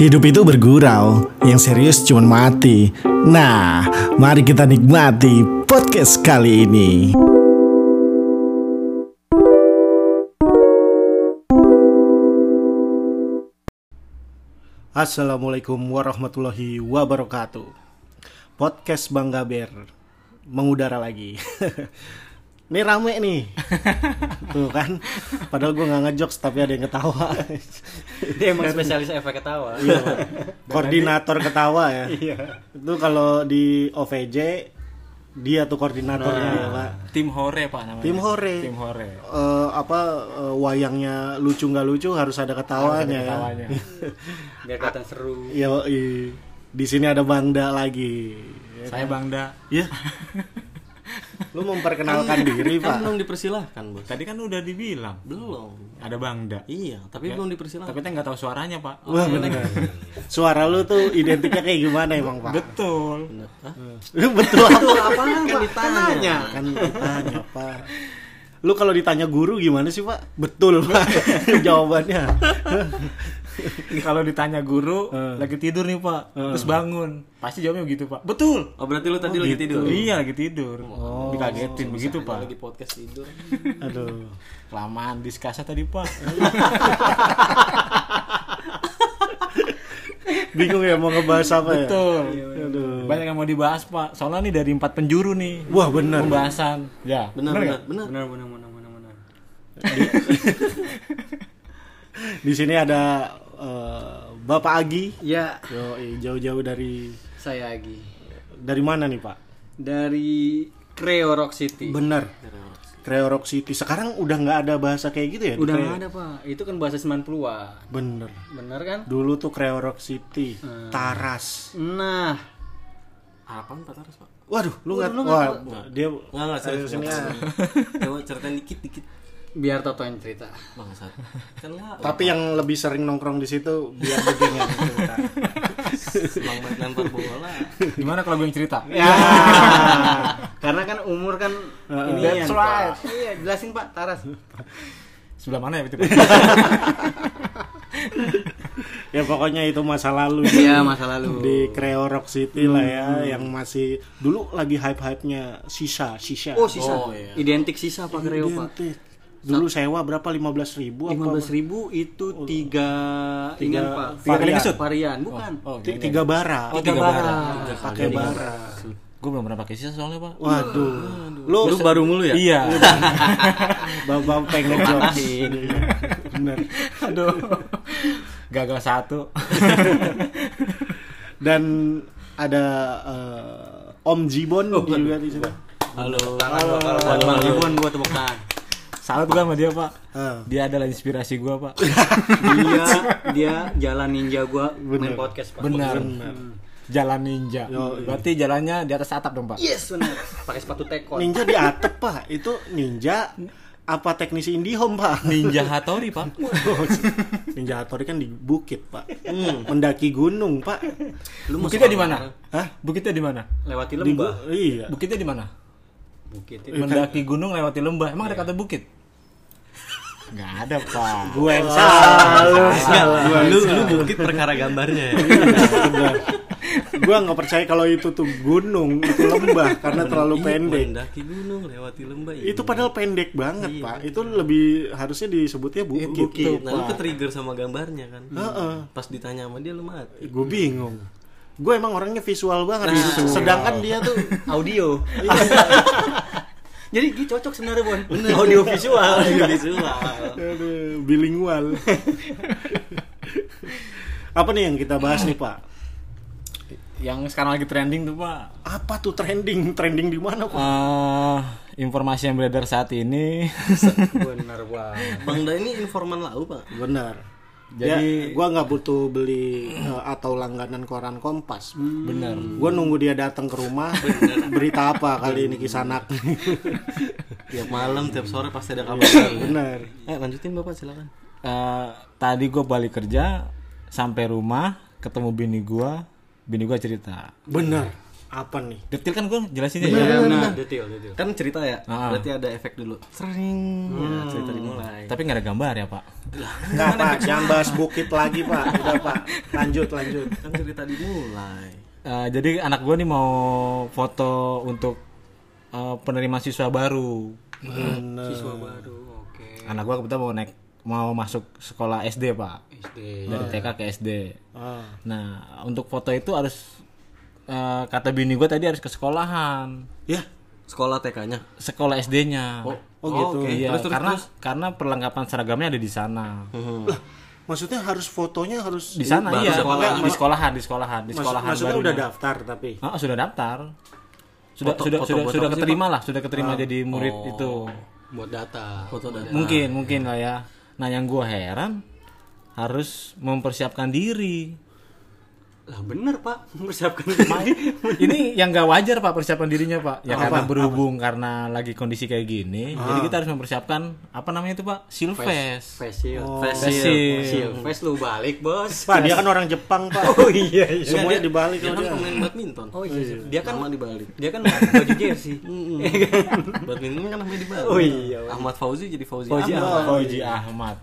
Hidup itu bergurau, yang serius cuma mati. Nah, mari kita nikmati podcast kali ini. Assalamualaikum warahmatullahi wabarakatuh. Podcast Bang Gaber mengudara lagi. Ini rame nih. Tuh kan. Padahal gue nggak ngejokes tapi ada yang ketawa. Dia emang spesialis efek ketawa. Iya. Koordinator ketawa ya. Iya. Itu kalau di OVJ dia tuh koordinatornya ya, Pak. Tim Hore pak namanya. Tim Hore. Tim Hore. Eh, apa eh, wayangnya lucu nggak lucu harus ada ketawanya ya. Ketawanya. Biar kelihatan seru. Iya, di sini ada Bangda lagi. Saya Bangda. Iya. Lu memperkenalkan diri, kan Pak. belum dipersilahkan bos Tadi kan udah dibilang belum ada Bangda. iya tapi belum dipersilahkan Tapi kita nggak tahu suaranya pak. Wah, bener. Suara lu tuh identiknya kayak gimana emang, Pak? Betul. Hah? Betul apa? apa kan ditanya Kan ditanya, Pak. Lu kalau ditanya guru gimana sih, Pak? Betul, Pak. Jawabannya. Kalau ditanya guru lagi tidur nih pak, terus bangun, pasti jawabnya begitu pak. Betul. oh berarti lu tadi lagi tidur Iya lagi tidur. Dikagetin begitu pak. lagi podcast tidur Aduh. Lamaan diskasa tadi pak. Bingung ya mau ngebahas apa ya? Betul. Aduh. Banyak yang mau dibahas pak. Soalnya nih dari empat penjuru nih. Wah, bener. Pembahasan. Ya. benar nggak? benar benar Benar benar benar benar benar. Di sini ada eh, Bapak Agi. Ya, Yo, jauh-jauh dari saya Agi. dari mana nih, Pak? Dari Creo Rock City. Bener. Creo Rock City. Sekarang udah nggak ada bahasa kayak gitu ya? Udah nggak ada, Pak. Itu kan bahasa 90-an. Bener. Bener kan? Dulu tuh Creo Rock City, Taras. Nah, apaan pak Taras pak Waduh, lu nggak? Wah, dia nggak nggak serius ya. coba ceritain dikit dikit biar Toto yang cerita. bangsat kan lah Tapi yang lebih sering nongkrong di situ biar begeng yang cerita. bang main lempar bola Gimana kalau gue yang cerita? Ya. Karena kan umur kan ini That's right. Iya, jelasin Pak Taras. Sebelah mana ya itu? Ya pokoknya itu masa lalu Iya, masa lalu. di Creo Rock City lah ya yang masih dulu lagi hype-hype-nya sisa, sisa. Oh, sisa. Oh, iya. Identik sisa Pak Creo, Pak. Dulu sewa berapa? 15.000 ribu lima apa? belas ribu itu tiga, Tiga ingat pak tiga kali ngesut? varian bukan Oh, Ti- Tiga bara. Oh, tiga bara. Pakai bara. Gue belum pernah pakai sisa soalnya pak. Waduh. Lu lu baru mulu ya Iya. bapak pengen jokes. Bener. Aduh. Gagal satu. Dan ada eh, Om Jibon juga di situ. halo buat bang Iwan gua tepuk tangan Salut gue sama dia pak. Ah. Dia adalah inspirasi gue pak. dia dia jalan ninja gua main podcast pak Benar. Jalan ninja. Yo, iya. Berarti jalannya di atas atap dong pak. yes benar pakai sepatu tekon Ninja di atap, Pak. Itu ninja apa teknisi IndiHome, Pak? Ninja Hattori pak. Ninja Hattori kan di bukit, Pak. Mendaki gunung, Pak. lu mau Bukitnya di mana? Hah? Bukitnya di mana? lewati Di lembah gu- iya. Bukitnya di mana? Bukit itu Mendaki gunung lewati lembah. Emang ada kata bukit? Gak ada pak. Gue yang salah. Nggak, lu lu bukit perkara gambarnya ya Gue nggak percaya kalau itu tuh gunung, itu lembah karena terlalu Iya, pendek. mendaki gunung lewati lembah iya. Itu padahal pendek banget, Pak. Itu lebih harusnya disebutnya bukit. bukit nah lu ke trigger sama gambarnya kan Heeh. pas ditanya sama dia lu mati Gue bingung. Gue emang orangnya visual banget. Sedangkan dia tuh audio jadi gitu cocok sebenarnya bon audio visual visual Aduh, bilingual. Apa nih yang kita bahas nih, Pak? Yang sekarang lagi trending tuh pak. Apa tuh trending? Trending di mana, Pak? Eh, informasi yang beredar saat ini. benar banget bang Da ini informan lau pak Benar. Jadi- Jadi gua nggak butuh beli eh, atau langganan koran Kompas. Benar. Gua nunggu dia datang ke rumah. Berita apa kali ini kisanak? tiap malam tiap sore pasti ada kabar Benar. eh lanjutin bapak silakan Eh, tadi gue balik kerja sampai rumah ketemu bini gue bini gue cerita Benar. Apa nih? Detil kan gue jelasin aja. Iya, benar, detail, detail. Kan cerita ya, Ah. berarti ada efek dulu. Sering. Ya, cerita dimulai. Tapi nggak ada gambar ya pak? Enggak pak, jangan bahas bukit lagi pak. Udah pak, lanjut lanjut. Kan cerita dimulai. Eh, jadi anak gue nih mau foto untuk eh, penerima siswa baru. Siswa baru, oke. Anak gue kebetulan mau naik mau masuk sekolah SD pak. SD. Dari TK ke SD. Ah. Nah untuk foto itu harus eh, kata bini gue tadi harus ke sekolahan, Ya, Sekolah TK-nya. sekolah SD-nya. Oh, Oh, gitu. oke. Iya, Terus terus karena terus. karena perlengkapan seragamnya ada di sana. lah, maksudnya harus fotonya harus Di sana iya, sekolah. di sekolahan, di sekolahan, di Maksud- sekolahan maksudnya barunya. udah daftar tapi. Ah, sudah daftar. Sudah Foto- sudah foto sudah buat sudah sih, keterima lah, sudah keterima jadi murid Oh. itu. Buat data. Foto data. Mungkin mungkin lah ya. Nah, yang gua heran harus mempersiapkan diri. Lah bener pak, mempersiapkan Ma- ini yang gak wajar pak persiapan dirinya pak ya karena berhubung karena lagi kondisi kayak gini jadi kita harus mempersiapkan apa namanya itu pak silves. Facial. Facial. Face lu balik bos. Pak, dia kan orang Jepang pak. Oh iya iya. Semuanya dibalik Dia kan dia. pemain badminton. Oh iya. Dia kan Nama dibalik. dia kan baju jersey. badminton kan namanya dibalik. Oh iya. Ahmad Fauzi jadi Fauzi, Fauzi Ahmad. Fauji Ahmad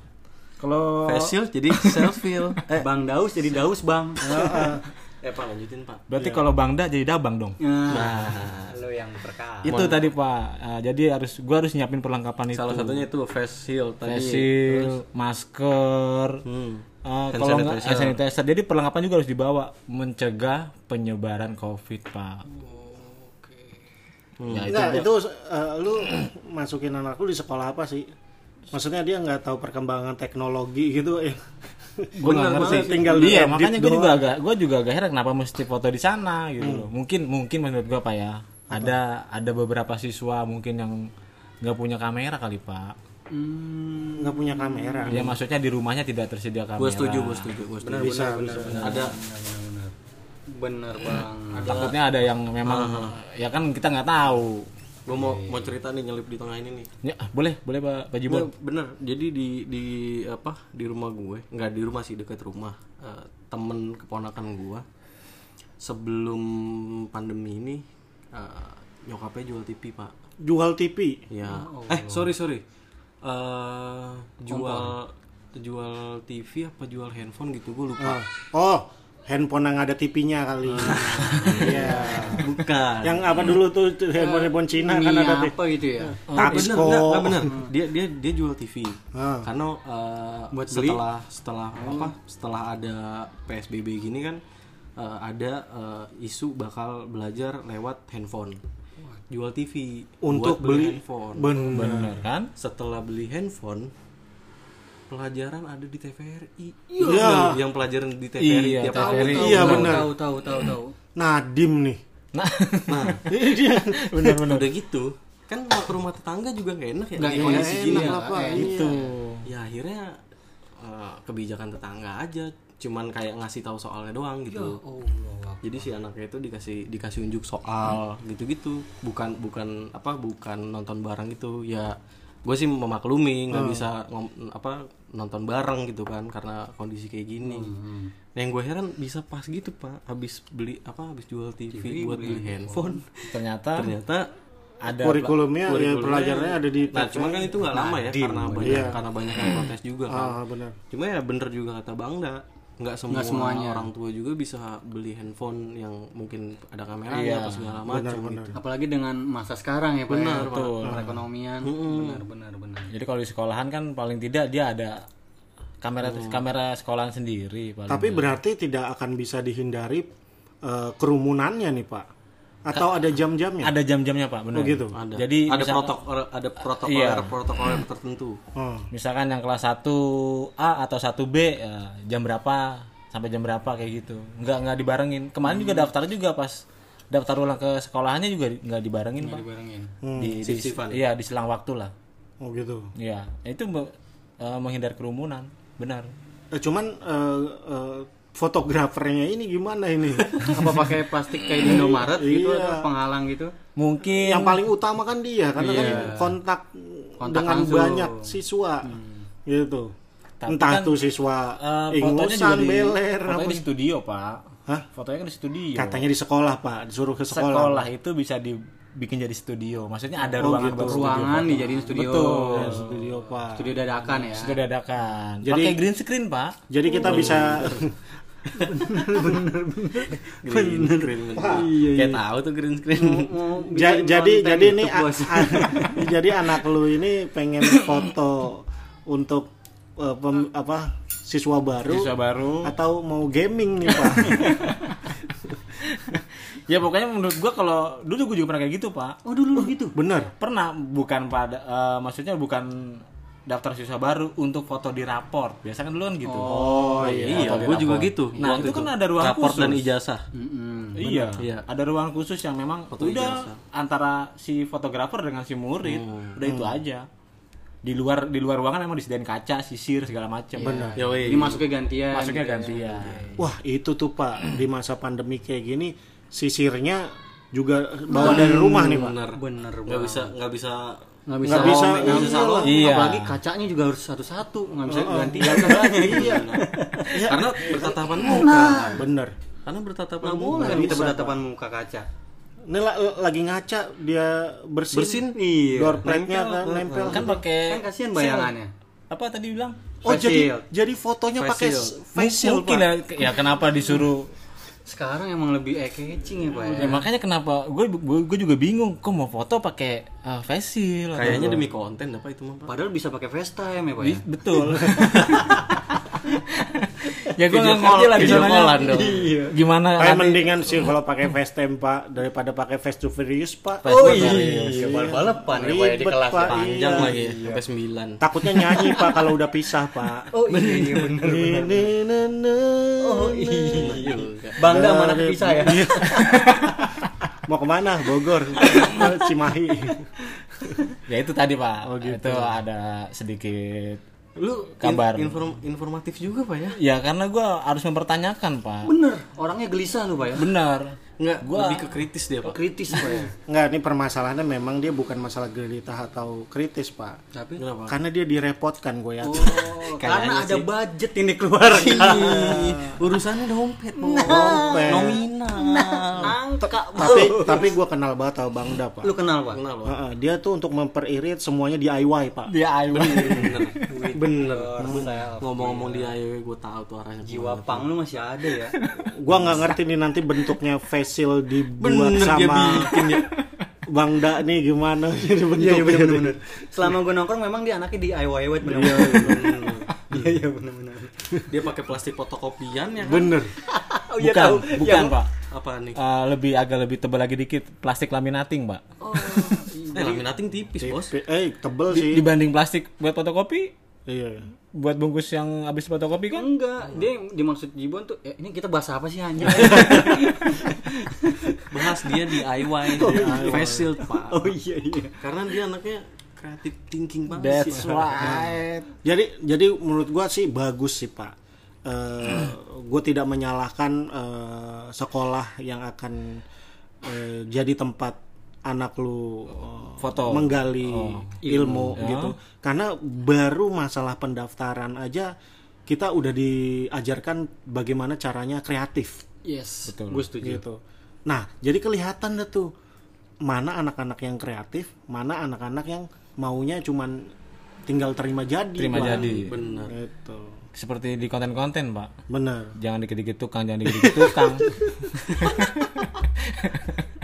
kalau Facial jadi selfie. Eh, Bang Daus jadi Daus bang. eh Pak lanjutin Pak. berarti kalau bangda jadi dabang dong Nah, lo yang perkara. itu tadi pak Ah, jadi harus gua harus nyiapin perlengkapan itu Salah satunya itu face shield tadi. facial masker Hmm. eh, Hand kalau nggak sanitizer. hand sanitizer jadi perlengkapan juga harus dibawa mencegah penyebaran covid pak ya itu Enggak, itu eh, lu masukin anak lu di sekolah apa sih? Maksudnya dia nggak tahu perkembangan teknologi gitu ya. gue nggak Bener, ngerti bener. Tinggal iya makanya gue juga agak gue juga agak heran kenapa mesti foto di sana gitu loh mungkin mungkin menurut gue pak ya ada ada beberapa siswa mungkin yang nggak punya kamera kali pak Hmm, nggak punya kamera. ya maksudnya di rumahnya tidak tersedia kamera Gue setuju, gue setuju, gue setuju. Bisa, bisa. Ada benar. Bener bang. takutnya ada yang memang ya kan kita nggak tahu gue mau mau cerita nih nyelip di tengah ini nih. ya ah, boleh boleh pak Pak Jibon bener. Jadi di di apa di rumah gue, nggak di rumah sih dekat rumah. Eh, temen keponakan gue sebelum pandemi ini eh, nyokapnya jual TV pak. Jual TV. Ya. Eh sorry sorry. Eh jual jual TV apa jual handphone gitu gue lupa. Oh, handphone yang ada TV-nya kali. Iya. Bukan. yang apa dulu tuh tuh handphone-handphone Cina kan ada tuh. apa gitu ya? Oh, bener, Taxco. enggak, enggak bener. Dia dia dia jual TV. Ah. Karena eh, Buat beli? setelah setelah apa? Setelah ada PSBB gini kan eh, ada eh, isu bakal belajar lewat handphone. Jual TV Untuk buat beli handphone. bener. bener kan Setelah beli handphone pelajaran ada di TVRI. Iya. Yang pelajaran di TVRI Iya, tiap TVRI. tahun. Iya, Tahu, bener. Tahu tahu tahu tahu. Nadim nih. nah Nah, bener bener udah gitu kan ke rumah tetangga juga nggak enak ya Nggak di enak, kondisi gini enak ya. lah, Pak. itu ya akhirnya eh, kebijakan tetangga aja cuman kayak ngasih tahu soalnya doang gitu Oh, jadi si anaknya itu dikasih dikasih unjuk soal gitu-gitu bukan bukan apa bukan nonton bareng gitu ya gue sih memaklumi nggak bisa ngom- apa nonton bareng gitu kan karena kondisi kayak gini. Nah yang gue heran bisa pas gitu pak. Habis beli apa habis jual TV, buat beli handphone. ternyata ternyata ada Kurikulumnya ya kurikulumnya- pelajarannya ada di nah cuman kan itu nggak lama ya karena banyak Iya. karena banyak yang protes juga kan. Ah, benar. cuma ya bener juga kata bangda nggak semua semuanya. orang tua juga bisa beli handphone yang mungkin ada kameranya apa segala macam gitu Apalagi dengan masa sekarang ya Pak. Benar, ya. Pak. Perekonomian. Benar benar benar. jadi kalau di sekolahan kan paling tidak dia ada kamera kamera sekolahan sendiri paling Tapi berarti tidak akan bisa dihindari eh, kerumunannya nih, Pak. Atau ada jam-jamnya? ada jam-jamnya pak benar Oh, gitu? ada jadi ada misal- protokol ada protokol Iya. protokol tertentu Oh. misalkan yang kelas 1A atau 1B ya, jam berapa sampai jam berapa kayak gitu nggak nggak dibarengin kemarin juga daftar juga pas daftar ulang ke sekolahannya juga nggak dibarengin pak Dibarengin. di, di Sif-sifan. iya di selang waktu lah Oh gitu. iya itu eh, menghindar kerumunan benar Eh, cuman eh, eh, fotografernya ini gimana ini? Apa pakai plastik kayak di Indomaret gitu Iya. atau penghalang gitu? mungkin yang paling utama kan dia karena kan kontak, Kontak dengan langsung. banyak siswa gitu Tapi entah kan, tuh siswa eh, fotonya juga ingusan di, beler fotonya apa di studio pak Hah? Fotonya kan di studio. Katanya di sekolah, Pak. Disuruh ke sekolah. sekolah itu bisa dibikin jadi studio. Maksudnya ada Oh, ruangan gitu. buat studio Ruangan foto. dijadiin studio. Betul. Ya, studio, Pak. Studio dadakan ya. Sudah dadakan. Jadi- Pakai green screen, Pak. Jadi kita bisa green screen. Kayak tahu tuh green screen. Ja- jadi jadi ini a- jadi anak lu ini pengen foto untuk eh, pem- apa siswa baru Siswa baru. atau mau gaming nih pak? Ya pokoknya menurut gua kalau dulu gua juga pernah kayak gitu, Pak. Oh dulu gitu. bener Pernah. Bukan pada eh, maksudnya bukan daftar siswa baru untuk foto di raport. Biasa kan dulu kan gitu. oh iya Foto di gue juga gitu Nah, Waktu itu kan ada ruang raport khusus. dan ijazah Mm-mm. Iya, Iya. ada ruang khusus yang memang Foto udah ijazah. antara si fotografer dengan si murid, udah itu aja. Di luar di luar ruangan memang disediain kaca, sisir segala macam. Benar. ya Ini masuknya gantian. Masuknya gitu ya. gantian. wah itu tuh pak di masa pandemi kayak gini sisirnya juga bawa dari rumah nih pak bener Bener nggak bisa nggak bisa Nggak bisa. Nggak bisa, nggak bisa iya salon. Iya. Apalagi kacanya juga harus satu-satu. Nggak bisa gantian kacanya. Iya. karena bertatapan muka bener karena bertatapan Nggak muka boleh Nggak kita bisa, bertatapan muka kaca. ini la- lagi ngaca dia bersin, Bersin? Iya. door plate-nya kan nempel Kan pakai Kan kasihan bayangannya. apa tadi bilang? oh Face jadi jadi fotonya pakai face shield Mungkin ya, ya kenapa disuruh Sekarang emang lebih eye catching ya, Pak. Ya, makanya kenapa gue gue juga bingung kok mau foto pakai uh, face shield atau- kayaknya demi konten apa itu mah Pak? Padahal bisa pakai FaceTime ya, Pak ya. Betul. ya gue nggak lah video gimana callan dong. gimana Kayak nanti- mendingan sih kalau pakai FaceTime Pak daripada pakai Face to Furious Pak. Face Furious. Iya, bal-balapan ya, Pak ya, di kelas. Pak. ya. panjang Iya. lagi sampai 9 Takutnya nyanyi Pak kalau udah pisah Pak. Oh iya, iya bener. Nene. Oh iya. Bangga sama anak bisa ya. Iya. Mau ke mana? Bogor, Cimahi. ya itu tadi pak Oh, gitu. itu ada sedikit lu Kabar. in- inform- informatif juga pak ya ya karena gue harus mempertanyakan pak Bener. Orangnya gelisah lu, Pak ya. benar nggak Gua- lebih ke kritis dia pak Kritis, Pak ya. Enggak, ini permasalahannya memang dia bukan masalah geritah atau kritis Pak. Tapi kenapa Karena dia direpotkan gue yakin. Oh, karena ada budget ini keluarga. Ih, urusannya dompet bu Dompet. nominal Angka. tapi tapi gue kenal banget tau Bang Da Pak. Lu kenal, Pak? kenal pak Heeh, dia tuh untuk memperirit semuanya DIY Pak. dia ayo bener bener ngomong-ngomong di IOW gue tahu tuh arahnya Jiwa pang lu masih ada ya. Gua nggak ngerti nih nanti bentuknya face shield dibuat bener dia sama bikin ya Bang Da nih gimana ini bentuknya. bener-bener. Selama gue nongkrong memang dia anaknya di IY wet bener Iya, iya, iya bener-bener. dia pakai plastik fotokopian ya kan Bener. Oh, iya bukan tahu. bukan Iya, pak apa nih Eh, lebih agak lebih tebal lagi dikit plastik laminating pak Oh, eh laminating tipis bos Eh tebel Di- sih. dibanding plastik buat fotokopi Iya. buat bungkus yang habis fotokopi kan enggak, dia dimaksud Jibon tuh, eh, ini kita bahas apa sih anjir? bahas dia DIY face shield pak oh iya iya. karena dia anaknya kreatif thinking banget that's sih. right Jadi jadi menurut gua sih bagus sih Pak. Eh gue tidak menyalahkan eh, sekolah yang akan eh, jadi tempat anak lu eh, Foto. menggali Oh. ilmu Ya. gitu. Karena baru masalah pendaftaran aja kita udah diajarkan bagaimana caranya kreatif Yes, Betul. gue setuju. gitu. Nah, jadi kelihatan deh tuh mana anak-anak yang kreatif, mana anak-anak yang maunya cuman tinggal terima jadi. Terima jadi. bener Gitu. seperti di konten-konten pak Bener. jangan dikit-dikit tukang jangan dikit-dikit tukang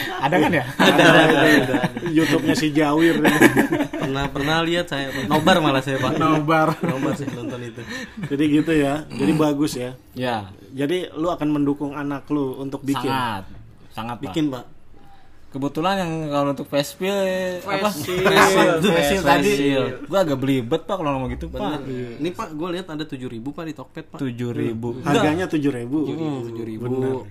ada kan ya? YouTube-nya si Jawir. pernah pernah lihat saya. Nobar malah saya pak. Nobar. Nobar sih nonton itu. Jadi gitu ya. Jadi bagus ya. ya. Jadi lu akan mendukung anak lu untuk bikin. sangat. Sangat pak. Bikin pak kebetulan yang kalau untuk face shield apa? Shield. face tadi. Gua agak belibet pak kalau ngomong gitu pak. Ini pak gue lihat ada tujuh ribu pak di Tokped pak. tujuh ribu. Harganya tujuh ribu. tujuh ribu.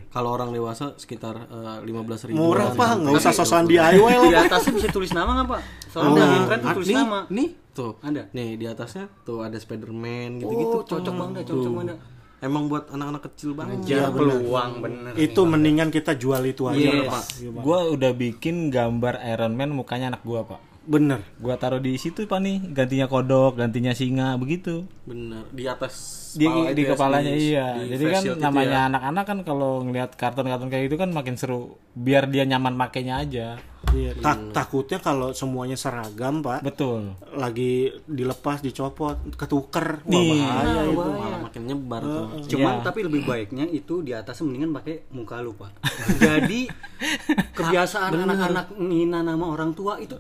Kalau orang dewasa sekitar lima belas ribu. Murah pak, nggak usah sosokan DIY Di atasnya bisa tulis nama nggak pak? Soalnya Oh. di intern tuh tulis nih, nama. nih. Tuh Ada? nih di atasnya tuh ada Spiderman gitu-gitu Oh, cocok banget, cocok banget. Emang buat anak-anak kecil banget Jar peluang bener. Itu mendingan kita jual itu aja Yes. pak. gua udah bikin gambar Iron Man mukanya anak gua pak bener. Gua taruh di situ pak nih. Gantinya kodok gantinya singa begitu. Bener. Di atas di di ya, kepalanya di- iya. Di jadi kan namanya ya. anak-anak kan kalau ngelihat kartun-kartun kayak gitu kan makin seru. Biar dia nyaman makainya aja. Iya, tak- takutnya kalau semuanya seragam pak betul. lagi dilepas dicopot ketuker. Wah Nih. bahaya itu. malah makin nyebar tuh. Cuman Iya. tapi lebih baiknya itu di atas mendingan pakai muka lu, Pak. Jadi kebiasaan anak-anak ngina nama orang tua itu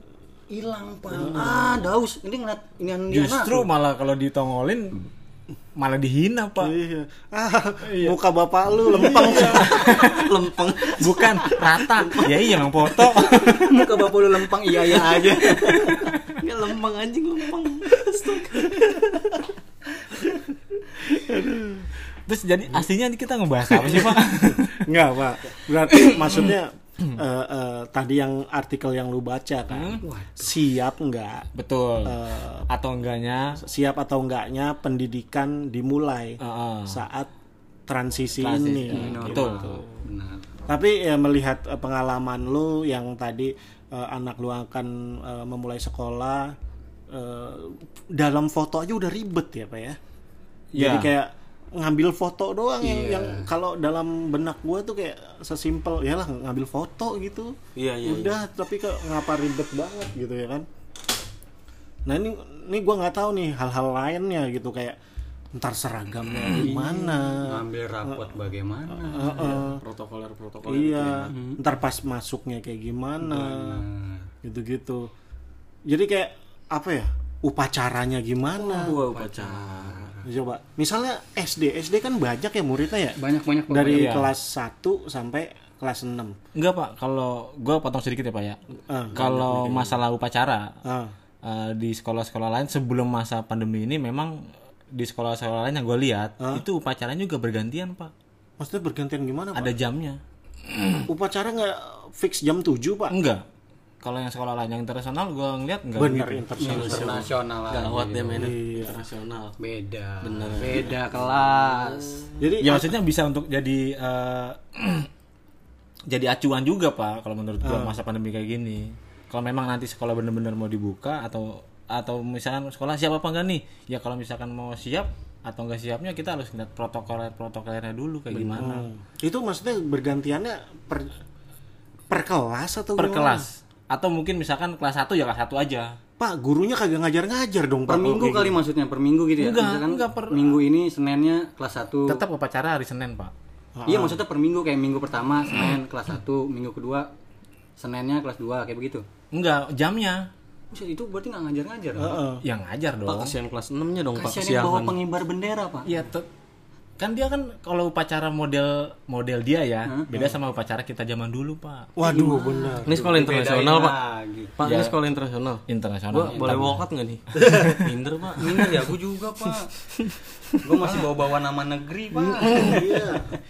hilang, Pak. Ah, daus. Ini ngeliat ini ini justru malah kalau ditongolin malah dihina pak. Iya. Ah, muka bapak lu lempeng. Lempeng. Bukan rata. Ya iya emang foto. Muka bapak lu lempang iya iya aja. ya lempeng anjing lempeng. Terus jadi aslinya ini kita ngebahas apa sih pak? Enggak, Pak. Berarti maksudnya eh, eh, tadi yang artikel yang lu baca kan. Siap enggak? betul Eh, atau enggaknya siap atau enggaknya pendidikan dimulai Heeh. saat transisi, Transisi, ini. ya, gitu. betul. Benar. Tapi ya melihat pengalaman lu yang tadi eh, anak lu akan eh, memulai sekolah eh, dalam foto aja udah ribet ya, Pak ya. Jadi Ya. kayak ngambil foto doang yang yang kalau dalam benak gua tuh kayak sesimpel ya lah ngambil foto gitu. Iya, iya, Udah, tapi kok ngapa ribet banget gitu ya kan. Nah, ini ini gua nggak tahu nih hal-hal lainnya gitu kayak ntar seragamnya gimana. Ngambil rapot bagaimana? Heeh. protokoler protokoler Iya, ntar pas masuknya kayak gimana, Nah, gitu-gitu. Jadi kayak apa ya? Upacaranya gimana? gua upacara Coba, misalnya SD, SD kan banyak ya muridnya ya? banyak-banyak Pak. Dari Iya. kelas 1 sampai kelas 6. enggak pak kalau gue potong sedikit ya pak ya Ah, kalau masalah upacara Ah, eh, di sekolah-sekolah lain sebelum masa pandemi ini memang di sekolah-sekolah lain yang gue lihat itu upacaranya juga bergantian pak maksudnya bergantian gimana, Pak? ada jamnya Upacara nggak fix jam 7, Pak? enggak kalau yang sekolah lain yang internasional gue ngeliat enggak Bener, begitu. internasional. gawat deh mainnya Iya. internasional Beda. Beda kelas. Jadi ya maksudnya bisa untuk jadi eh, jadi acuan juga pak kalau menurut gua masa pandemi kayak gini kalau memang nanti sekolah bener-bener mau dibuka atau atau misalkan sekolah siap apa enggak nih ya kalau misalkan mau siap atau enggak siapnya kita harus lihat protokol protokolnya dulu kayak gimana Hmm. itu maksudnya bergantiannya per per kelas atau per gimana? kelas atau mungkin misalkan kelas 1 ya kelas 1 aja Pak, gurunya kagak ngajar-ngajar dong, Pak. Per minggu kali maksudnya, per minggu gitu ya. Enggak, Misalkan enggak, per- minggu ini Seninnya kelas 1. tetap upacara hari Senin pak Iya, maksudnya per minggu kayak minggu pertama Senin kelas 1, minggu kedua Seninnya kelas 2 kayak begitu. enggak jamnya Buset, itu berarti nggak ngajar-ngajar. gitu. Heeh. yang ngajar pak dong kasihan kelas 6 nya dong pak Kasihan yang bawa pengibar bendera, Pak. Iya, kan dia kan kalau upacara model model dia ya, beda sama upacara kita zaman dulu, Pak. Waduh, benar. ini sekolah internasional pak Lagi. pak ini sekolah internasional Internasional. gua boleh walkout nggak nih minder pak Minder ya, aku juga, Pak. Gue masih bawa-bawa nama negeri, Pak. Iya.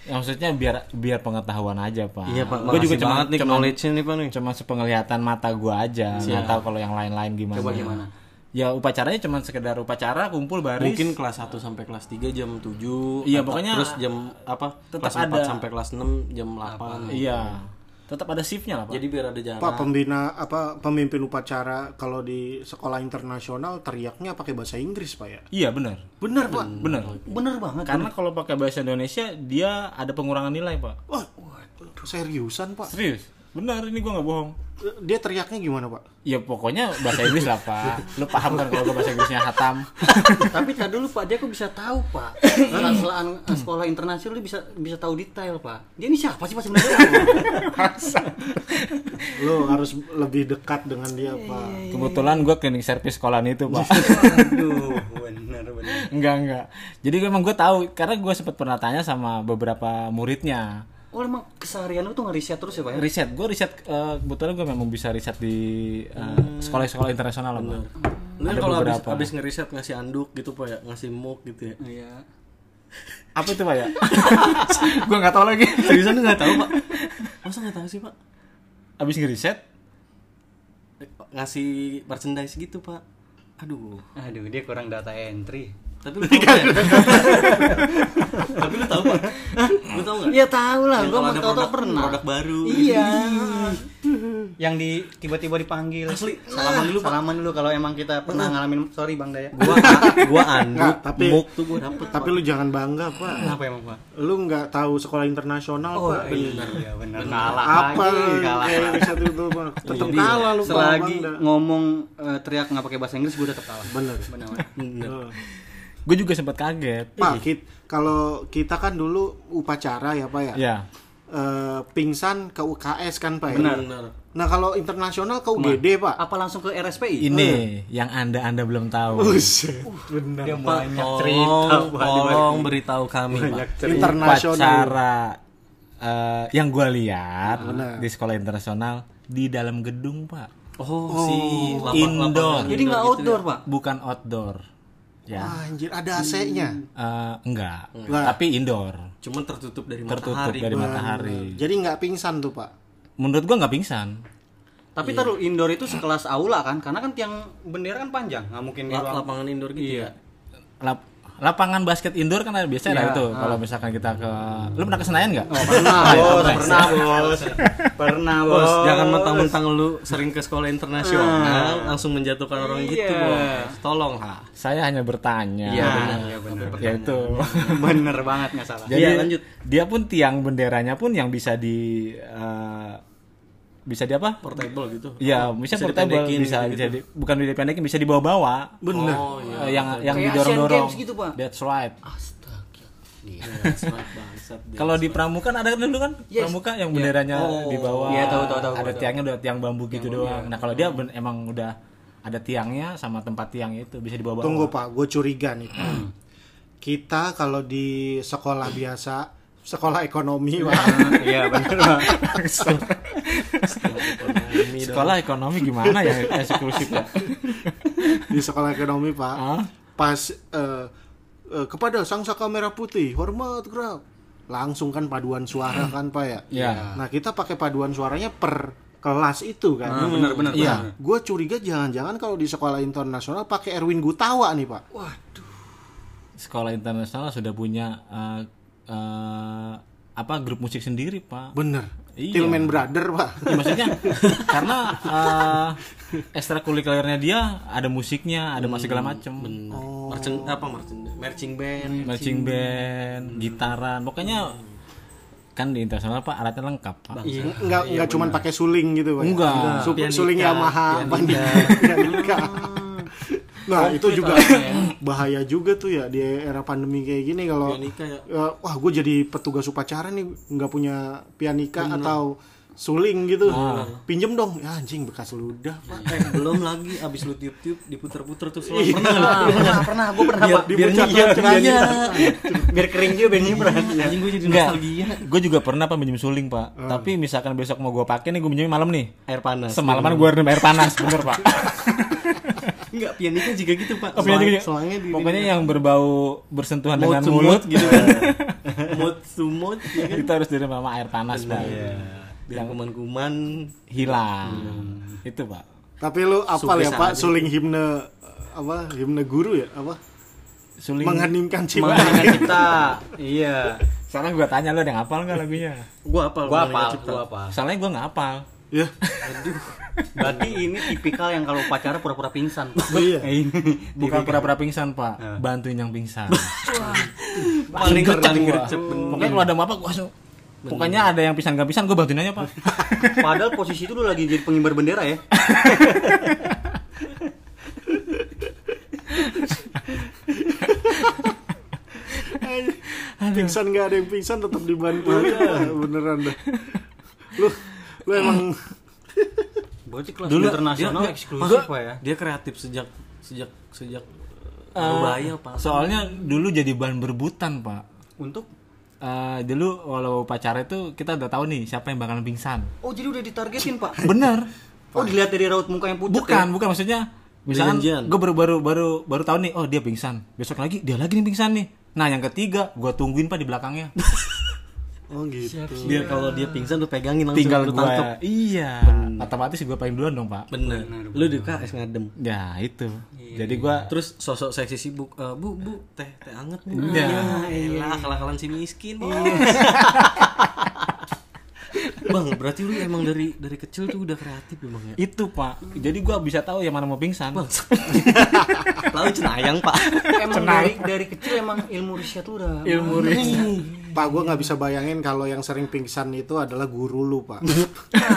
Ya, maksudnya biar biar pengetahuan aja, Pak. iya pak Gue juga cuma nih cuma, knowledge nih pak nih cuma sepenglihatan mata gua aja, nggak tahu kalau yang lain-lain gimana. Coba gimana? Ya upacaranya cuma sekedar upacara kumpul baris. mungkin kelas 1 sampai kelas 3 jam 7 Iya, pokoknya terus jam apa tetap kelas 4 ada. sampai kelas 6 jam 8 Iya. Tetap ada shiftnya lah, Pak. jadi biar ada jarak Pak pembina apa pemimpin upacara kalau di sekolah internasional teriaknya pakai bahasa Inggris, Pak ya? Iya, benar. Benar, Pak. Benar. Bener banget. Karena kalau pakai bahasa Indonesia dia ada pengurangan nilai, Pak. Wah, seriusan, Pak. Serius? Benar, ini gua nggak bohong. Dia teriaknya gimana, Pak? Ya pokoknya bahasa Inggris lah pak. Lu paham kan kalau gua bahasa Inggrisnya hatam. Tapi tadi dulu Pak, dia kok bisa tahu Pak. Setelah sekolah internasional dia bisa bisa tahu detail Pak. Dia ini siapa sih Pak sebenarnya? Lo harus lebih dekat dengan dia, Pak. Kebetulan gua cleaning service sekolahan itu pak. Aduh, bener bener. enggak enggak. Jadi emang gue tahu karena gue sempat pernah tanya sama beberapa muridnya. Oh emang keseharian lu tuh ngeriset terus ya Pak ya? Riset, gue riset eh, kebetulan gue memang bisa riset di eh, sekolah-sekolah internasional lah. Pak. Lu kan Ada kalau habis, beberapa. habis ngeriset ngasih anduk gitu pak ya ngasih muk gitu ya Iya. Apa itu pak ya? gue nggak tahu lagi. seriusan lu nggak tahu pak masa nggak tahu sih pak Abis ngeriset, ngasih merchandise gitu pak aduh Aduh, dia kurang data entry. Tapi lu tahu ya? Tapi lu tahu pak lu tahu nggak? Iya tahu lah, gua mau tahu pernah. produk baru. Iya. yang di tiba-tiba dipanggil. Asli. salaman dulu salaman dulu kalau emang kita pernah ngalamin. Sorry bang Daya. Gua gua anduk tapi- muk tuh gua dapet Tapi lu jangan bangga, Pak. kenapa emang pak? Lu nggak tahu sekolah internasional, oh Pak. iya. Benar kalah Apa lu kalah. kayak bisa itu. Tetap kalah lu, selagi ngomong eh, teriak nggak pakai bahasa Inggris gue tetap kalah. Bener. benar Heeh. Gue juga sempat kaget Pak, kit- kalau kita kan dulu upacara ya, Pak ya. ya Eh, pingsan ke UKS kan, Pak ya. Benar. benar Nah, kalau internasional ke UGD, Pak. apa langsung ke RSPI ini yang anda anda belum tahu Buset, benar. Dia Pak, banyak tolong, cerita tolong ini. beritahu kami banyak Pak. cerita Internasional. upacara eh, yang gue lihat Benar. di sekolah internasional di dalam gedung pak oh, si lapang- indoor. lapangan jadi nggak gitu outdoor ya. pak bukan outdoor ya. Wah, anjir, ada AC-nya. Eh, enggak. Enggak. tapi indoor. Cuman tertutup dari tertutup matahari dari matahari. Jadi nggak pingsan tuh, Pak. menurut gua nggak pingsan. Tapi taruh indoor itu sekelas aula kan? Karena kan tiang bendera kan panjang nggak mungkin di La- ruang lapangan indoor gitu ya? Lap- lapangan basket indoor kan ada biasanya ada Iya, itu. Kalau misalkan kita ke lu pernah ke Senayan nggak? Pernah bos pernah. bos. Pernah bos Bos, jangan mentang-mentang lu sering ke sekolah internasional langsung menjatuhkan orang gitu, Iya. Bos. Tolong, ha. saya hanya bertanya. Iya benar. iya benar ya itu. Bener banget nggak salah. Jadi Iya, lanjut. dia pun tiang benderanya pun yang bisa di eh, bisa di apa Portable gitu. Iya, bisa, Bisa portable, bisa gitu-gitu. jadi bukan dipendekin, bisa dibawa-bawa. Bener. Oh, iya. Eh, yang yang Kayak didorong-dorong. Gitu, Pak. That's right. astaga bangsat dia. Kalau di Pramuka ada kan dulu kan? Yes. Pramuka yang benderanya Oh. di bawah. Iya, tahu, tahu, tahu, Ada tahu. tiangnya udah tiang bambu gitu doang. Nah, kalau dia ben- emang udah ada tiangnya sama tempat tiangnya itu bisa dibawa-bawa. Tunggu, Pak. Gue curiga nih. Kita kalau di sekolah biasa, sekolah ekonomi, Pak. iya benar Sekolah ekonomi gimana ya eksklusif ya? di sekolah ekonomi, Pak. Hah? Pas eh, eh, kepada sang saka merah putih, hormat gerak. Langsung kan paduan suara kan, Pak ya? Iya. Nah, kita pakai paduan suaranya per kelas itu kan. Ah, benar, benar, Iya. Gue curiga jangan-jangan kalau di sekolah internasional pakai Erwin Gutawa nih, Pak. Sekolah internasional sudah punya eh, eh, apa grup musik sendiri, Pak. Bener. Iya. Tillman Brother, Pak. Ya, maksudnya karena uh, ekstrakurikulernya dia ada musiknya, ada mas segala macem, Oh. Merchant apa merchant? Marching band. marching band, gitaran, pokoknya kan di internasional pak alatnya lengkap pak. Enggak enggak cuman pakai suling gitu, Pak. Enggak. Su- Pianika, suling Yamaha, pianika. Pianika. Nah, itu juga bahaya juga tuh ya di era pandemi kayak gini kalau Pianika ya. ya, wah gue jadi petugas upacara nih nggak punya pianika atau suling gitu. Pinjem dong. Ya anjing bekas ludah, Pak. Eh, belum lagi abis lu tiup-tiup diputer-puter tuh selalu Iya. pernah pernah pernah gue pernah Biar pak biar iya, lagi, biar iya. biar kering juga biar nyimpen Anjing gue jadi Enggak, nostalgia. gue juga pernah pak minjem suling pak. Tapi misalkan besok mau gue pakai nih gue minjem malam nih. Air panas. Semalaman gue rendam air panas, bener pak. Enggak, pianika juga gitu, Pak. Oh, Selang-? Selangnya di Pokoknya yang berbau bersentuhan mood dengan mulut mood gitu kan. mood to mood ya kan. kita harus direndam sama air panas pak. Biar kuman-kuman Hilang. Itu pak. Tapi lu apal ya, Pak, suling himne apa? Himne guru ya, apa? Suling. Mengheningkan jiwa. mengenai kita iya Sekarang gue tanya lo ada yang hafal nggak lagunya? gua apa gua apa gua apa Soalnya gue nggak hafal. Ya. berarti ini tipikal yang kalau upacara pura-pura pingsan Iya. ini Bukan pura-pura pingsan pak, bantuin yang pingsan. paling paling gua. gercep Pokoknya kalau ada apa gue langsung. Pokoknya ada yang pingsan gak pingsan gue bantuin aja pak. padahal posisi itu lu lagi jadi pengibar bendera ya Pingsan nggak ada yang pingsan tetap dibantu aja beneran dah. Lu lu emang berarti kelas Dulu- internasional dia- eksklusif pak ya Dia kreatif sejak sejak sejak Eh, Surabaya, Pak. Soalnya dulu jadi bahan berebutan pak. untuk Eh, dulu walau upacara itu kita udah tahu nih siapa yang bakalan pingsan. oh jadi udah ditargetin pak Bener. oh dilihat dari raut muka yang pucat Bukan, ya? bukan maksudnya. Misalkan gue baru baru baru baru tahu nih, oh dia pingsan. Besok lagi dia lagi nih pingsan nih. Nah yang ketiga, gue tungguin pak di belakangnya. oh gitu. Biar kalau dia pingsan lu pegangin langsung Tinggal lu gue, tangkep. iya. Otomatis gue paling duluan dong pak. Bener. Lu di KS ngadem. Ya itu. Jadi gue Terus sosok seksi sibuk, "Eh, bu, bu, teh, teh anget bu. Iya. Ya, elah, akal-akalan si miskin. bos. bang berarti lu emang dari dari kecil tuh udah kreatif emang ya? Itu pak. Jadi gua bisa tahu yang mana mau pingsan. Lalu cenayang pak. Emang dari dari kecil emang ilmu riset lu udah ilmu Pak, gue nggak bisa bayangin kalau yang sering pingsan itu adalah guru lu, Pak.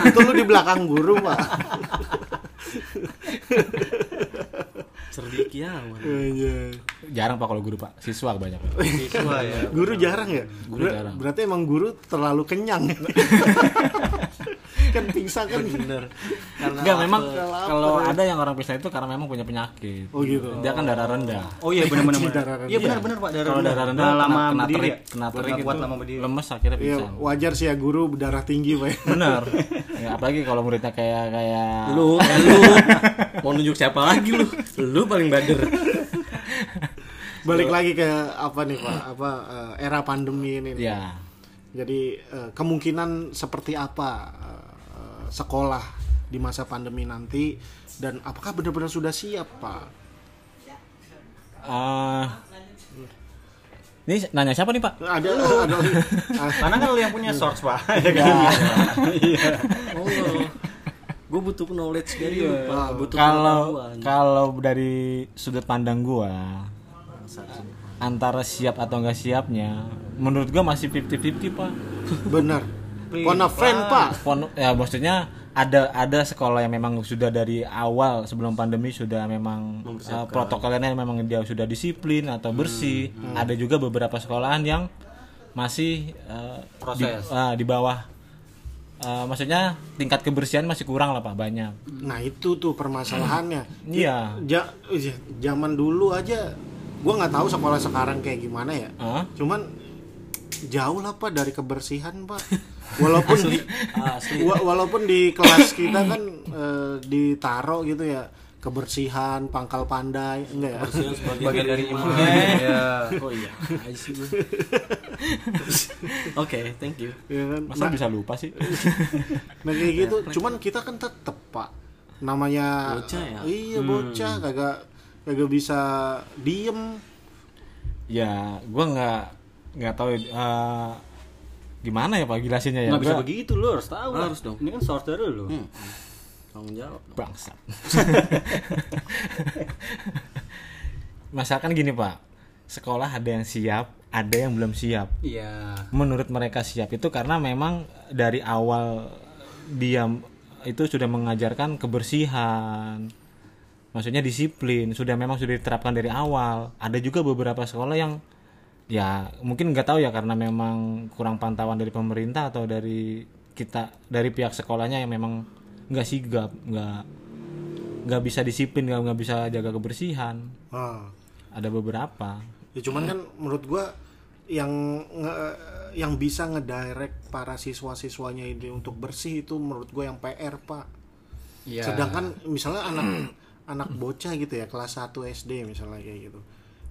itu lu di belakang guru, Pak. cerdik ya. Iya. jarang pak kalau guru pak siswa banyak Pak. siswa ya Guru jarang ya? Guru Ber- jarang. Berarti emang guru terlalu kenyang. kan pingsan kan. bener karena Enggak memang kalau ada yang orang pingsan itu karena memang punya penyakit Oh gitu. dia kan darah rendah oh iya benar benar Darah rendah. iya benar benar pak darah kalau rendah. darah rendah kena, lama kena berdiri terik ya? kena terik nggak itu kuat lama berdiri lemes akhirnya Iya, pingsan wajar sih ya guru darah tinggi, Pak. bener ya, apalagi kalau muridnya kayak kayak lu lu mau nunjuk siapa lagi lu lu paling bader Balik lagi ke apa nih, Pak? Apa eh, era pandemi ini. nih. ya Jadi eh, kemungkinan seperti apa eh, sekolah di masa pandemi nanti dan apakah benar-benar sudah siap, Pak? eh ini nanya siapa nih pak? Ada ada. Ah, karena kan lu yang punya source pak? Oh. Gue butuh knowledge dari lu pak. Butuh kalau kalau dari sudut pandang gua antara siap atau enggak siapnya menurut gua masih 50-50 pak. Benar. Friend, Pak. Pon- ya maksudnya ada ada sekolah yang memang sudah dari awal sebelum pandemi sudah memang uh, protokolnya memang dia sudah disiplin atau bersih ada juga beberapa sekolahan yang masih uh, di, Proses. uh, di bawah uh, maksudnya tingkat kebersihan masih kurang lah pak banyak Nah, itu tuh permasalahannya. iya Ja, iya, zaman dulu aja gua nggak tahu sekolah sekarang kayak gimana ya. Hah? Cuman jauh lah Pak dari kebersihan, Pak. Walaupun di asli wa- walaupun di kelas kita kan eh, ditaro gitu ya kebersihan, pangkal pandai, enggak ya? Kebersihan bagian dari iman. iman ya oh iya oke thank you Ya kan? masa bisa lupa sih Nah kayak gitu, cuman kita kan tetep Pak. Namanya Bocah ya? Iya, bocah kagak kagak bisa diem. ya gua nggak nggak tahu uh, gimana ya pak jelasinnya ya? Nggak bisa begitu lu harus tahu. Harus dong. ini kan source dari lu. Hmm. tanggung jawab. Bangsat. Masalahkan gini pak. Sekolah ada yang siap ada yang belum siap. Iya. Menurut mereka siap itu karena memang dari awal dia itu sudah mengajarkan kebersihan maksudnya disiplin sudah memang sudah diterapkan dari awal. Ada juga beberapa sekolah yang ya mungkin nggak tahu ya karena memang kurang pantauan dari pemerintah atau dari kita dari pihak sekolahnya yang memang nggak sigap nggak nggak bisa disiplin nggak nggak bisa jaga kebersihan Ah. ada beberapa Ya cuman kan menurut gua yang nge- yang bisa ngedirect para siswa-siswanya ini untuk bersih itu menurut gua yang PR, Pak. iya Sedangkan misalnya anak anak bocah gitu ya kelas 1 SD misalnya kayak gitu.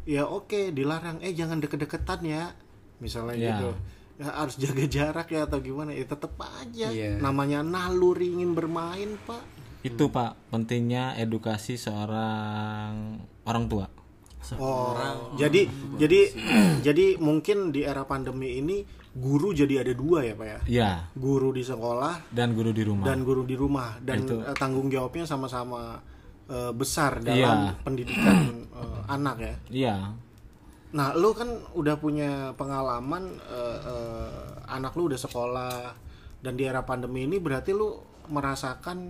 Ya oke, dilarang eh jangan deket-deketan ya. Misalnya Ya. gitu. Ya harus jaga jarak ya atau gimana ya tetep aja Iya. namanya naluri ingin bermain, Pak. itu pak pentingnya edukasi seorang orang tua Oh, jadi jadi jadi mungkin di era pandemi ini guru jadi ada dua ya pak ya, ya guru di sekolah dan guru di rumah dan guru di rumah dan Itu. eh, tanggung jawabnya sama-sama eh, besar dalam Iya. pendidikan eh, anak ya. iya Nah, lu kan udah punya pengalaman eh, eh, anak lu udah sekolah dan di era pandemi ini berarti lu merasakan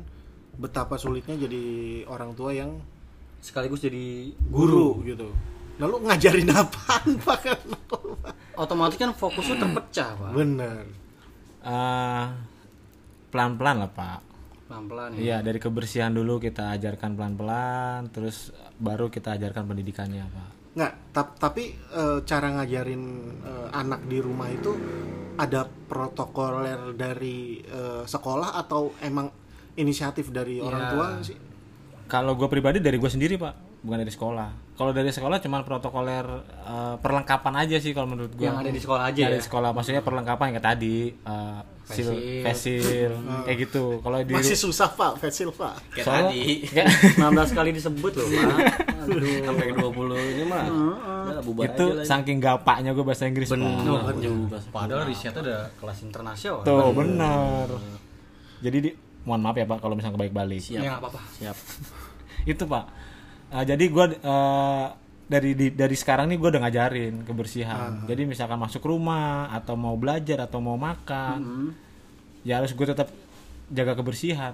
betapa sulitnya jadi orang tua yang sekaligus jadi guru gitu. Lalu ngajarin apaan pak kan? otomatis kan fokus lu terpecah pak Eh, Bener. pelan-pelan lah pak pelan pelan ya. Iya dari kebersihan dulu kita ajarkan pelan-pelan terus baru kita ajarkan pendidikannya pak. Nggak, tap- tapi eh, cara ngajarin eh, anak di rumah itu ada protokoler dari eh, sekolah atau emang inisiatif dari orang Iya. tua sih? kalau gue pribadi dari gue sendiri pak bukan dari sekolah. Kalau dari sekolah cuma protokoler eh, perlengkapan aja sih kalau menurut gue yang ada di sekolah aja Dari ya? sekolah maksudnya perlengkapan yang kayak tadi eh, sil, Pesil. pesil kayak gitu. Kalau di Masih susah pak, Fasil pak. kayak soalnya- tadi. kayak- 19 kali disebut loh pak. Sampai ke 20 ini mah. Udah bubar itu aja lah. saking gapaknya gue bahasa Inggris Pak. bener juga Padahal risetnya udah kelas internasional. tuh bener. jadi di, mohon maaf ya pak kalau misalnya kebalik balik Ya apa-apa. siap. Itu pak. Eh, jadi gue dari di- dari sekarang nih gue udah ngajarin kebersihan. Jadi misalkan masuk rumah atau mau belajar atau mau makan ya harus gue tetap jaga kebersihan.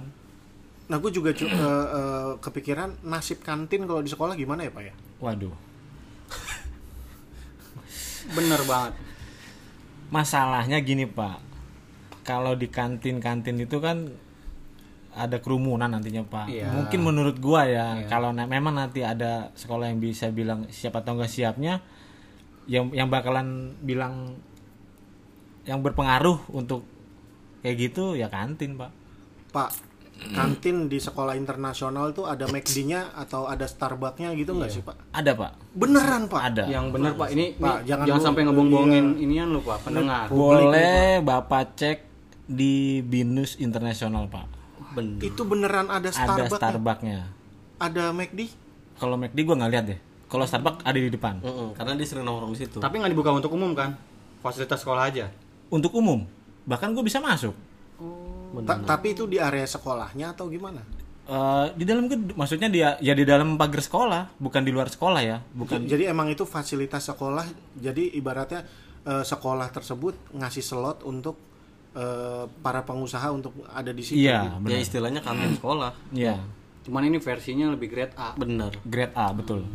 Nah, gue juga eh, eh, kepikiran nasib kantin kalau di sekolah gimana ya, Pak ya? waduh. Bener banget. masalahnya gini pak. Kalau di kantin-kantin itu kan ada kerumunan nantinya pak. Iya. mungkin menurut gua ya kalau na- memang nanti ada sekolah yang bisa bilang siap atau enggak siapnya yang yang bakalan bilang yang berpengaruh untuk kayak gitu ya kantin pak. Pak, kantin di sekolah internasional tuh ada McD-nya atau ada Starbucks-nya gitu nggak sih, Pak? ada pak. Beneran, Pak? ada. Yang bener Pak, ini, Pak, ini jangan jangan, lu- sampai ngebong-bongin inian lu Pak, pendengar. boleh bapak cek di binus internasional pak bener Itu beneran ada ada Starbucks? Starbucksnya Ada McD? kalau McD gua nggak lihat deh kalau Starbucks ada di depan Mm-mm, karena dia sering nongkrong di situ Tapi nggak dibuka untuk umum kan? Fasilitas sekolah aja. untuk umum bahkan gue bisa masuk Ta- tapi itu di area sekolahnya atau gimana? Eh, di dalam maksudnya dia ya di dalam pagar sekolah bukan di luar sekolah ya bukan Jadi emang itu fasilitas sekolah. Jadi ibaratnya eh, sekolah tersebut ngasih slot untuk eh, para pengusaha untuk ada di situ. iya ya benar. Istilahnya kantin sekolah. Iya. Cuman ini versinya lebih grade A. bener grade A betul.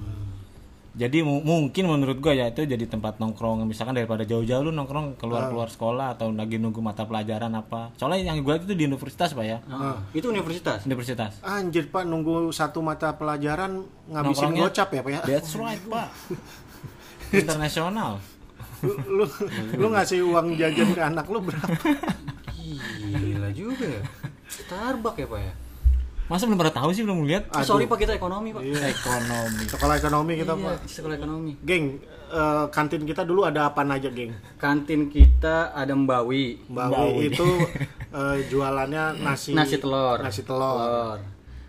Jadi mu- mungkin menurut gue ya itu jadi tempat nongkrong misalkan daripada jauh-jauh lu nongkrong keluar keluar sekolah atau lagi nunggu mata pelajaran apa. Soalnya yang gue itu di universitas pak ya. Ah, Itu universitas. universitas. Anjir Pak, nunggu satu mata pelajaran ngabisin gocap ya Pak ya? that's right pak. Internasional Lu, lu, lu ngasih uang jajan ke anak lu berapa? Gila juga ya. Starbucks ya Pak ya? masa belum pernah tahu sih belum lihat Ah, sorry Pak, kita ekonomi Pak. ekonomi Sekolah ekonomi kita Iya, Pak. sekolah ekonomi. Geng, eh, kantin kita dulu ada apa aja, geng? Kantin kita ada Mbawi. Mbak Wi itu eh, jualannya nasi Nasi telur. Nasi telur.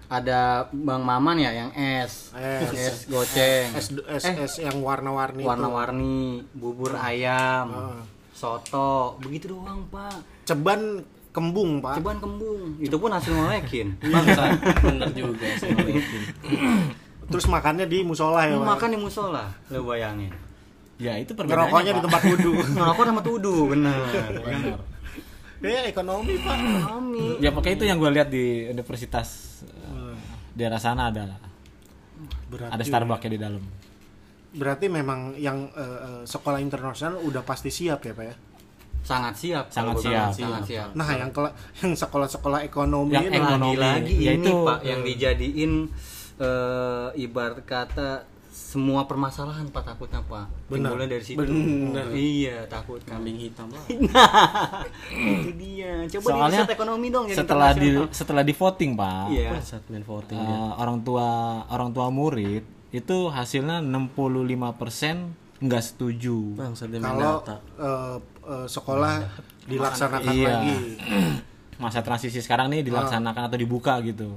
Ada Bang Maman ya yang es. Es. Es goceng. Es, es, es yang warna-warni itu. Warna-warni, bubur ayam, soto, begitu doang, Pak. Ceban kembung, Pak. Cobaan kembung. Itu pun hasil ngolekin. bangsa bener juga ngeliatin. Terus makannya di musola ya, Pak. Makan di musola, lo bayangin. ya itu perbedaannya Ngerokoknya di tempat wudhu. Ngerokok sama tuduh, bener. Benar. Ya ekonomi, Pak. Ekonomi. ya pakai itu yang gue lihat di universitas eh, daerah sana ada Berarti, ada Starbucks di dalam berarti memang yang eh, sekolah internasional udah pasti siap ya, Pak ya. Sangat siap. Sangat siap. Sangat siap. Nah, yang kela- yang sekolah-sekolah ekonomi Yang ini ekonomi. lagi-lagi Ya ini itu. Pak yang dijadiin eh, ibarat kata semua permasalahan Pak takutnya Pak. Benar. Timbulnya dari situ. Benar. Iya, takut kan. kambing hitam lah Itu dia. Coba soalnya di ekonomi dong setelah di setelah di voting pak Iya. saat main voting eh, dia. orang tua orang tua murid itu hasilnya 65% nggak setuju main kalau eh, eh, sekolah dilaksanakan Iya. lagi. masa transisi sekarang nih dilaksanakan atau dibuka gitu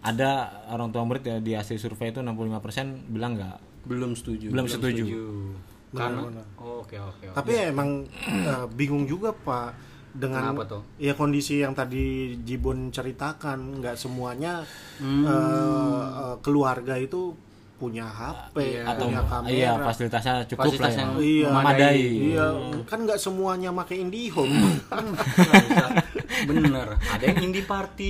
ada orang tua murid ya di hasil survei itu 65% bilang nggak belum setuju belum setuju Setuju. Karena oh, oke oke oke. Tapi ya emang eh, bingung juga Pak dengan Kenapa tuh? ya kondisi yang tadi Jibon ceritakan nggak semuanya Hmm. eh, keluarga itu punya HP, atau punya kamera. iya fasilitasnya cukup Fasilitas lah ya yang Iya. memadai Iya, kan nggak semuanya pakai IndiHome. Bener. Ada yang indie party.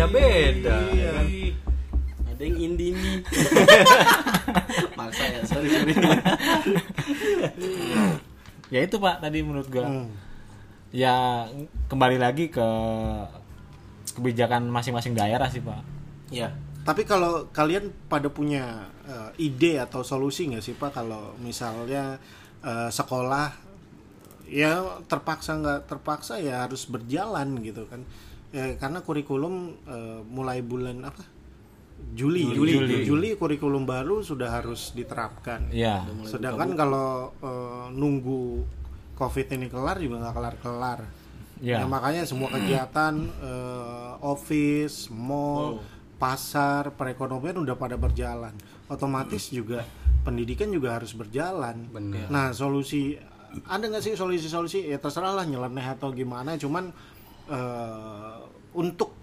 Iya, Iya kan? Beda-beda. ada yang indie nih maksa ya sorry sorry ya itu pak tadi menurut gua Hmm. ya kembali lagi ke kebijakan masing-masing daerah sih pak ya Tapi kalau kalian pada punya eh, ide atau solusi nggak sih Pak kalau misalnya eh, sekolah ya terpaksa nggak terpaksa ya harus berjalan gitu kan? Ya, karena kurikulum eh, mulai bulan apa? Juli, Juli. Juli, kurikulum baru sudah harus diterapkan. ya Sedangkan kalau eh, nunggu COVID ini kelar juga nggak kelar-kelar. ya Ya, makanya semua kegiatan eh, office, mall pasar perekonomian udah pada berjalan otomatis juga pendidikan juga harus berjalan Bener. nah solusi ada nggak sih solusi-solusi ya terserah lah nyeleneh atau gimana cuman eh, untuk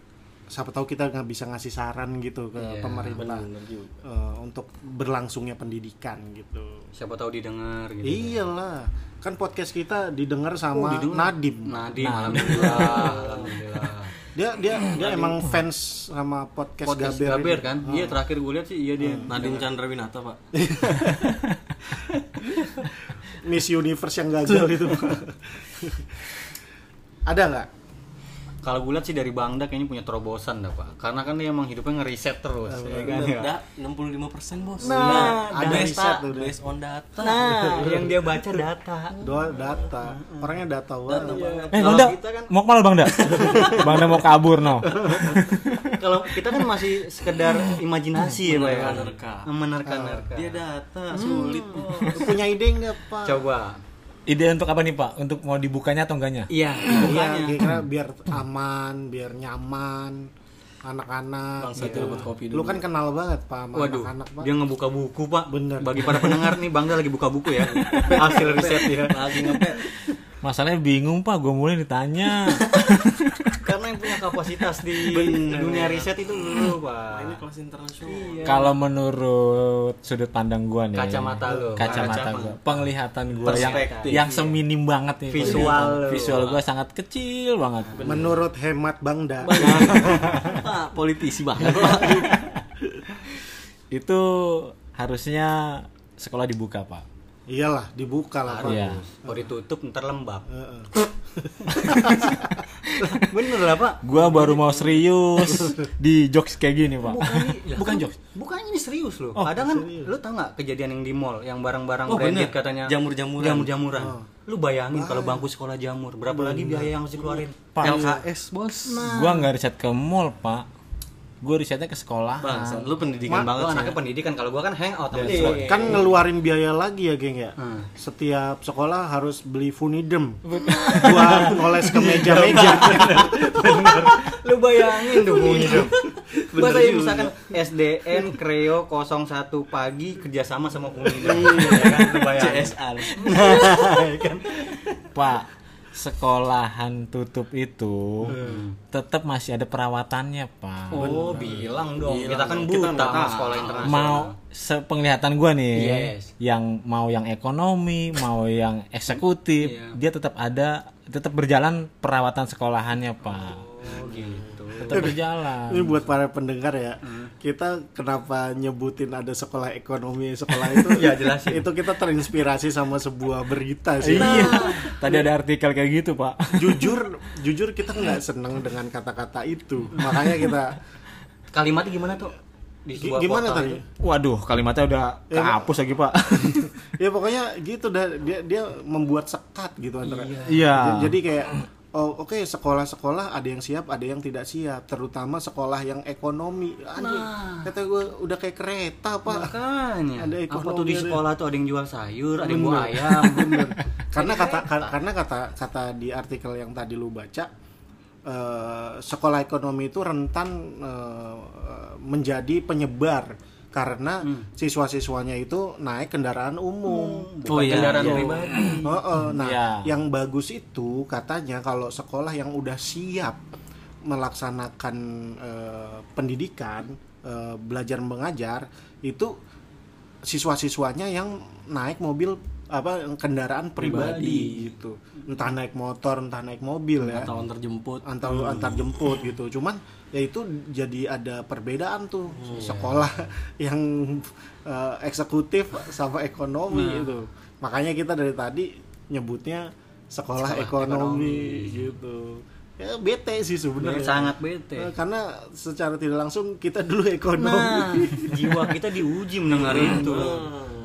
siapa tahu kita nggak bisa ngasih saran gitu ke Iya, pemerintah eh, untuk berlangsungnya pendidikan gitu. Siapa tahu didengar gitu. Iyalah kan podcast kita didengar sama didengar. Nadim Nadim alhamdulillah alhamdulillah. Dia dia dia emang fans sama podcast, podcast Gaber, Gaber, kan? Iya terakhir gue lihat sih iya dia. Nadine Chandra Winata pak. Miss Universe yang gagal itu ada nggak kalau gue lihat sih dari Bangda kayaknya punya terobosan dah pak. Karena kan dia emang hidupnya ngeriset terus ya kan? Ya. Udah 65% bos. Nah, ada data. riset tuh based on data. Nah. Yang dia baca data. Doa data. Orangnya data banget. Eh, Bangda, kita kan- mau ke mana Bangda? Bangda mau kabur no. kalau kita kan masih sekedar imajinasi ya pak ya. Menerka-nerka. menerka-nerka. Dia data sulit bos. Punya ide nggak pak? Coba Ide untuk apa nih Pak? Untuk mau dibukanya atau enggaknya? iya Iya, kira biar aman, biar nyaman, anak-anak. Bangsa gitu. dapat kopi Lu kan kenal banget pak sama Waduh, anak-anak pak. dia ngebuka buku pak. Bener. Bagi para pendengar nih, Bangda lagi buka buku ya. Hasil riset ya. lagi ngepet Masalahnya bingung Pak, gue mulai ditanya. Karena yang punya kapasitas di dunia riset itu lu pak. ini kelas internasional Kalau menurut sudut pandang gua nih, Kacamata lu. kacamata gua, penglihatan gua yang yang seminim banget nih, Visual lu. visual gua sangat kecil banget. Menurut hemat Bangda, pak politisi banget pak Itu harusnya sekolah dibuka Pak. iyalah dibuka lah pak. Iya. Kalau ditutup ntar lembab. Heeh. Bener lah pak. Gua baru mau serius di jokes kayak gini Pak. Bukan jokes. Bukan ini serius loh. Kadang kan lu tau nggak kejadian yang di mall yang barang-barang Oh, branded bener. katanya Jamur-jamuran. Jamur-jamuran. Lu bayangin kalau bangku sekolah jamur, berapa lagi biaya yang harus dikeluarin? Pak. LKS bos Gua nggak riset ke mall Pak. Gua risetnya ke sekolah. bangsa lu pendidikan Lu banget sih. Anaknya ya. pendidikan, kalau gua kan hangout sama Iya, sekolah. Kan ngeluarin biaya lagi ya geng ya. Hmm. Setiap sekolah harus beli funidem. Buat ngoles ke meja-meja. lu bayangin tuh bunyi dong Masa ya misalkan SDN Kreo 01 pagi kerjasama sama Unidom ya kan? Lu bayangin. CSR Pak, sekolahan tutup itu tetap masih ada perawatannya, Pak. oh bilang dong Bilang kita kan. Kita buta sama tahu. sekolah internasional Mau sepenglihatan gua nih, Yes. yang mau yang ekonomi, mau yang eksekutif, Iya. dia tetap ada, tetap berjalan perawatan sekolahannya, Pak. oh gitu Tetap berjalan. Ini buat para pendengar ya. Kita kenapa nyebutin ada sekolah ekonomi sekolah itu? Ya, jelasin. Itu kita terinspirasi sama sebuah berita sih. Iya. Tadi ada artikel kayak gitu, Pak. jujur, jujur kita nggak seneng dengan kata-kata itu. Makanya kita kalimatnya gimana tuh di Gi- sebuah gimana tadi? itu? Waduh, kalimatnya udah Ya, Pak. kehapus lagi, Pak. ya pokoknya gitu dah dia dia membuat sekat gitu antara. Iya. Jadi kayak oh oke sekolah-sekolah ada yang siap, ada yang tidak siap, terutama sekolah yang ekonomi. Anjing, kata gue udah kayak kereta, Pak. makanya. Ada apa ekonomi tuh di sekolah tuh ada yang jual sayur ada yang buah ayam. Karena kata ka- karena kata kata di artikel yang tadi lu baca eh, sekolah ekonomi itu rentan eh, menjadi penyebar karena siswa-siswanya itu naik kendaraan umum. oh iya. Kendaraan iya. pribadi. Heeh, nah, Iya. yang bagus itu katanya kalau sekolah yang udah siap melaksanakan eh, pendidikan eh, belajar mengajar itu siswa-siswanya yang naik mobil apa kendaraan pribadi, gitu entah naik motor entah naik mobil ya. Atau antar jemput. Antar antar jemput gitu. Cuman ya itu jadi ada perbedaan tuh. Sekolah yang eh, eksekutif sama ekonomi itu makanya kita dari tadi nyebutnya sekolah, ekonomi, gitu. Ya bete sih sebenarnya. Sangat Eh, bete karena secara tidak langsung kita dulu nah ekonomi jiwa kita diuji mendengar itu.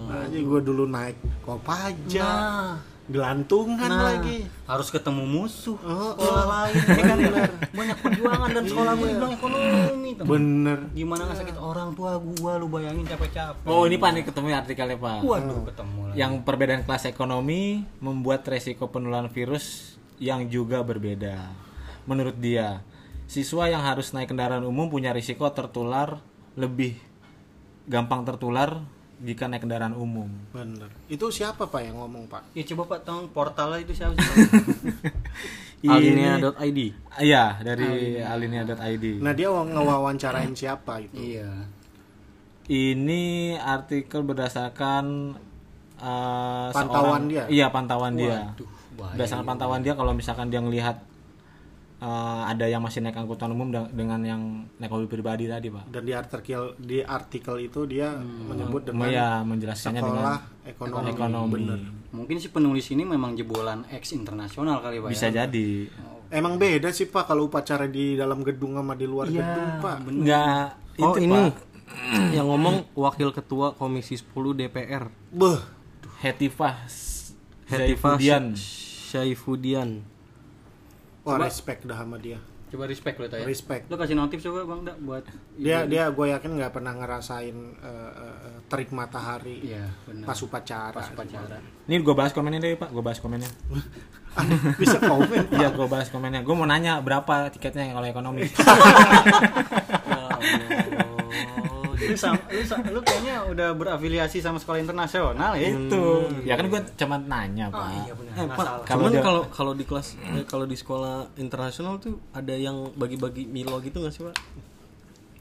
Nah, gue dulu naik kopaja. Nah gelantungan Nah, lagi. harus ketemu musuh Oh, sekolah lain. Ya kan banyak perjuangan dan sekolah gue bilang ekonomi teman. bener. Gimana nggak sakit orang tua gua lu bayangin capek-capek. Oh, ini Pak nih ketemu artikelnya, Pak. waduh ketemu lagi. Yang perbedaan kelas ekonomi membuat resiko penularan virus yang juga berbeda. Menurut dia, siswa yang harus naik kendaraan umum punya risiko tertular lebih gampang tertular jika naik kendaraan umum. Bener. Itu siapa Pak yang ngomong Pak? Ya coba Pak tolong portalnya itu siapa sih? Alinea.id. Iya, dari alinea.id. Nah dia ngewawancarain siapa itu? iya. Ini artikel berdasarkan eh, Pantauan seorang- dia? Iya, pantauan dia. Waduh, bahaya Berdasarkan pantauan dia kalau misalkan dia ngelihat eh, ada yang masih naik angkutan umum dengan yang naik mobil pribadi tadi, Pak. Dan di artikel di artikel itu dia menyebut dengan ya, menjelaskannya dengan sekolah ekonomi. ekonomi. Bener. Mungkin si penulis ini memang jebolan ex internasional kali Pak. Bisa ya? jadi. Emang beda sih Pak kalau upacara di dalam gedung sama di luar gedung Pak. Enggak Oh itu, ini Pak. yang ngomong Wakil Ketua Komisi 10 DPR Beh, Hetifah Hetifah Zaifudian. Syaifudian. Wah respect dah sama dia. Coba respect lo ya. Respect. Lo kasih notif coba Bang Dak buat Dia dia gue yakin nggak pernah ngerasain eh, eh, terik matahari Iya, benar. pas upacara. Pas upacara. Ini gue bahas komennya deh, Pak. Gue bahas komennya. Bisa komen. Iya, gue bahas komennya. Gue mau nanya berapa tiketnya kalau ekonomi. lu, sama, lu, sa- lu kayaknya udah berafiliasi sama sekolah internasional ya? itu. Ya kan gue cuma nanya, Pak. Iya benar. Eh, Pak. Kalau cuman dia- kalau kalau di kelas eh, kalau di sekolah internasional tuh ada yang bagi-bagi Milo gitu nggak sih, Pak?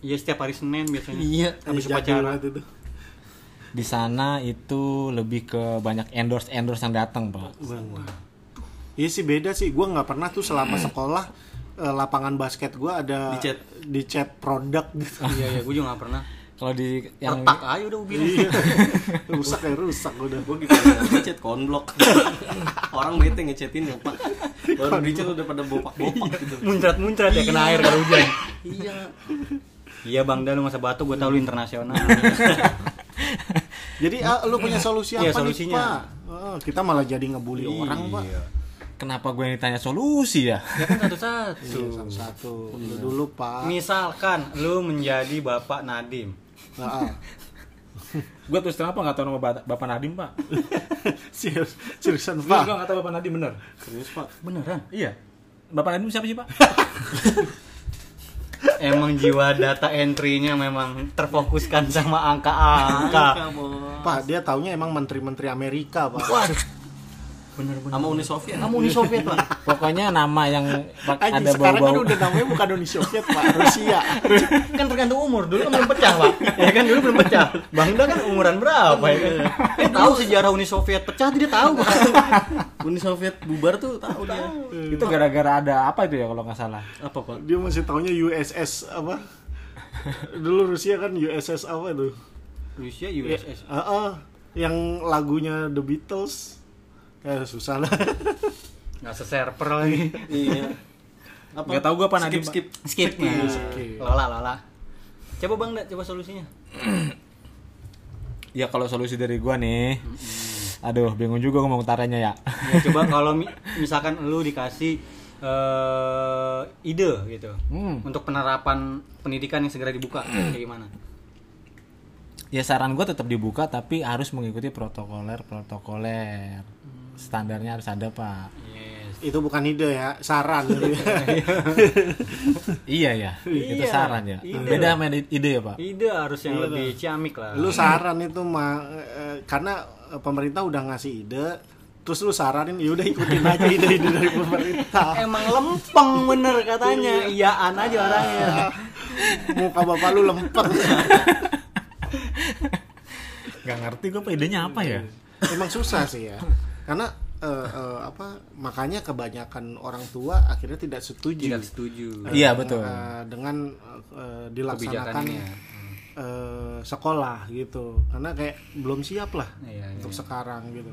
Iya setiap hari Senin biasanya. Iya. Habis Jadul upacara. itu. Di sana itu lebih ke banyak endorse endorse yang datang, Pak. Iya sih beda sih. Gue nggak pernah tuh selama sekolah eh, lapangan basket gue ada Di chat. di chat produk gitu. Iya iya, gue juga gak pernah. Kalau di yang Retak aja udah bilang. Iya. rusak ya rusak udah. Gue gitu ngechat konblok. Orang bete ngechatin ya, Pak. Baru di chat udah pada bopak-bopak gitu. Muncrat-muncrat ya kena air kalau hujan. Iya. Iya Bang Dan lu masa batu gue tau lu internasional. Jadi ah, lu punya solusi apa Iya, nih solusinya. Pak? Oh, kita malah jadi ngebully orang Pak. Kenapa gue yang ditanya solusi ya? ya kan satu-satu. Iya, satu-satu. Lu dulu Pak. Misalkan lu menjadi Bapak Nadim. Ah, ah. gue terus terang apa nggak tahu nama Ba- Bapak Nadim, Pak. Serius, seriusan Gue Pak. nggak tahu Bapak Nadim bener. Serius, Pak. Beneran? Iya. Bapak Nadim siapa sih, Pak? Emang jiwa data entry-nya memang terfokuskan sama angka-angka. Pak, dia taunya emang menteri-menteri Amerika, Pak. Bener-bener. Sama Uni Soviet. Kamu Uni Soviet, Pak. Pokoknya nama yang pak- Anjing, ada sekarang kan bau-bau. udah namanya bukan Uni Soviet, Pak. Rusia. kan tergantung umur. Dulu kan belum pecah, Pak. Ya kan dulu belum pecah. Bang Da kan umuran berapa ya kan? Dia tahu sejarah Uni Soviet pecah, dia tahu. Pak. Uni Soviet bubar tuh tahu dia. Itu gara-gara ada apa itu ya kalau nggak salah? Apa, Pak? Dia masih taunya USS apa? Dulu Rusia kan USS apa tuh? Rusia Ya, USS. ah, ah. yang lagunya The Beatles. Ya susah lah. Nggak seserver lagi. Iya. Apa? Nggak tahu gua apa skip, Pak. skip. Skip. Nah, skip. Lola, Lola. Coba Bang Da, coba solusinya. Ya kalau solusi dari gua nih. Aduh, bingung juga ngomong utaranya ya. Ya, coba kalau mi- misalkan lu dikasih eh, ide gitu Hmm. untuk penerapan pendidikan yang segera dibuka kayak gimana? Ya saran gua tetap dibuka tapi harus mengikuti protokoler protokoler. Standarnya harus ada, Pak. Yes. Itu bukan ide ya, saran. Iya ya, itu Iya, saran ya. ide. Beda sama ide ya, Pak. Ide harus yang lebih ciamik lah. lu saran itu mah eh, karena eh, pemerintah udah ngasih ide, terus lu saranin ya udah ikutin aja ide-ide dari pemerintah. Emang lempeng bener katanya. Iyaan aja orangnya. Muka bapak lu lempeng. Gak ngerti gua apa idenya apa ya? Emang susah sih ya. Karena eh, eh, apa makanya kebanyakan orang tua akhirnya tidak setuju Tidak setuju. Iya, betul. eh, dengan eh, dilaksanakan eh, sekolah gitu. Karena kayak belum siap lah Iya, iya. untuk sekarang gitu.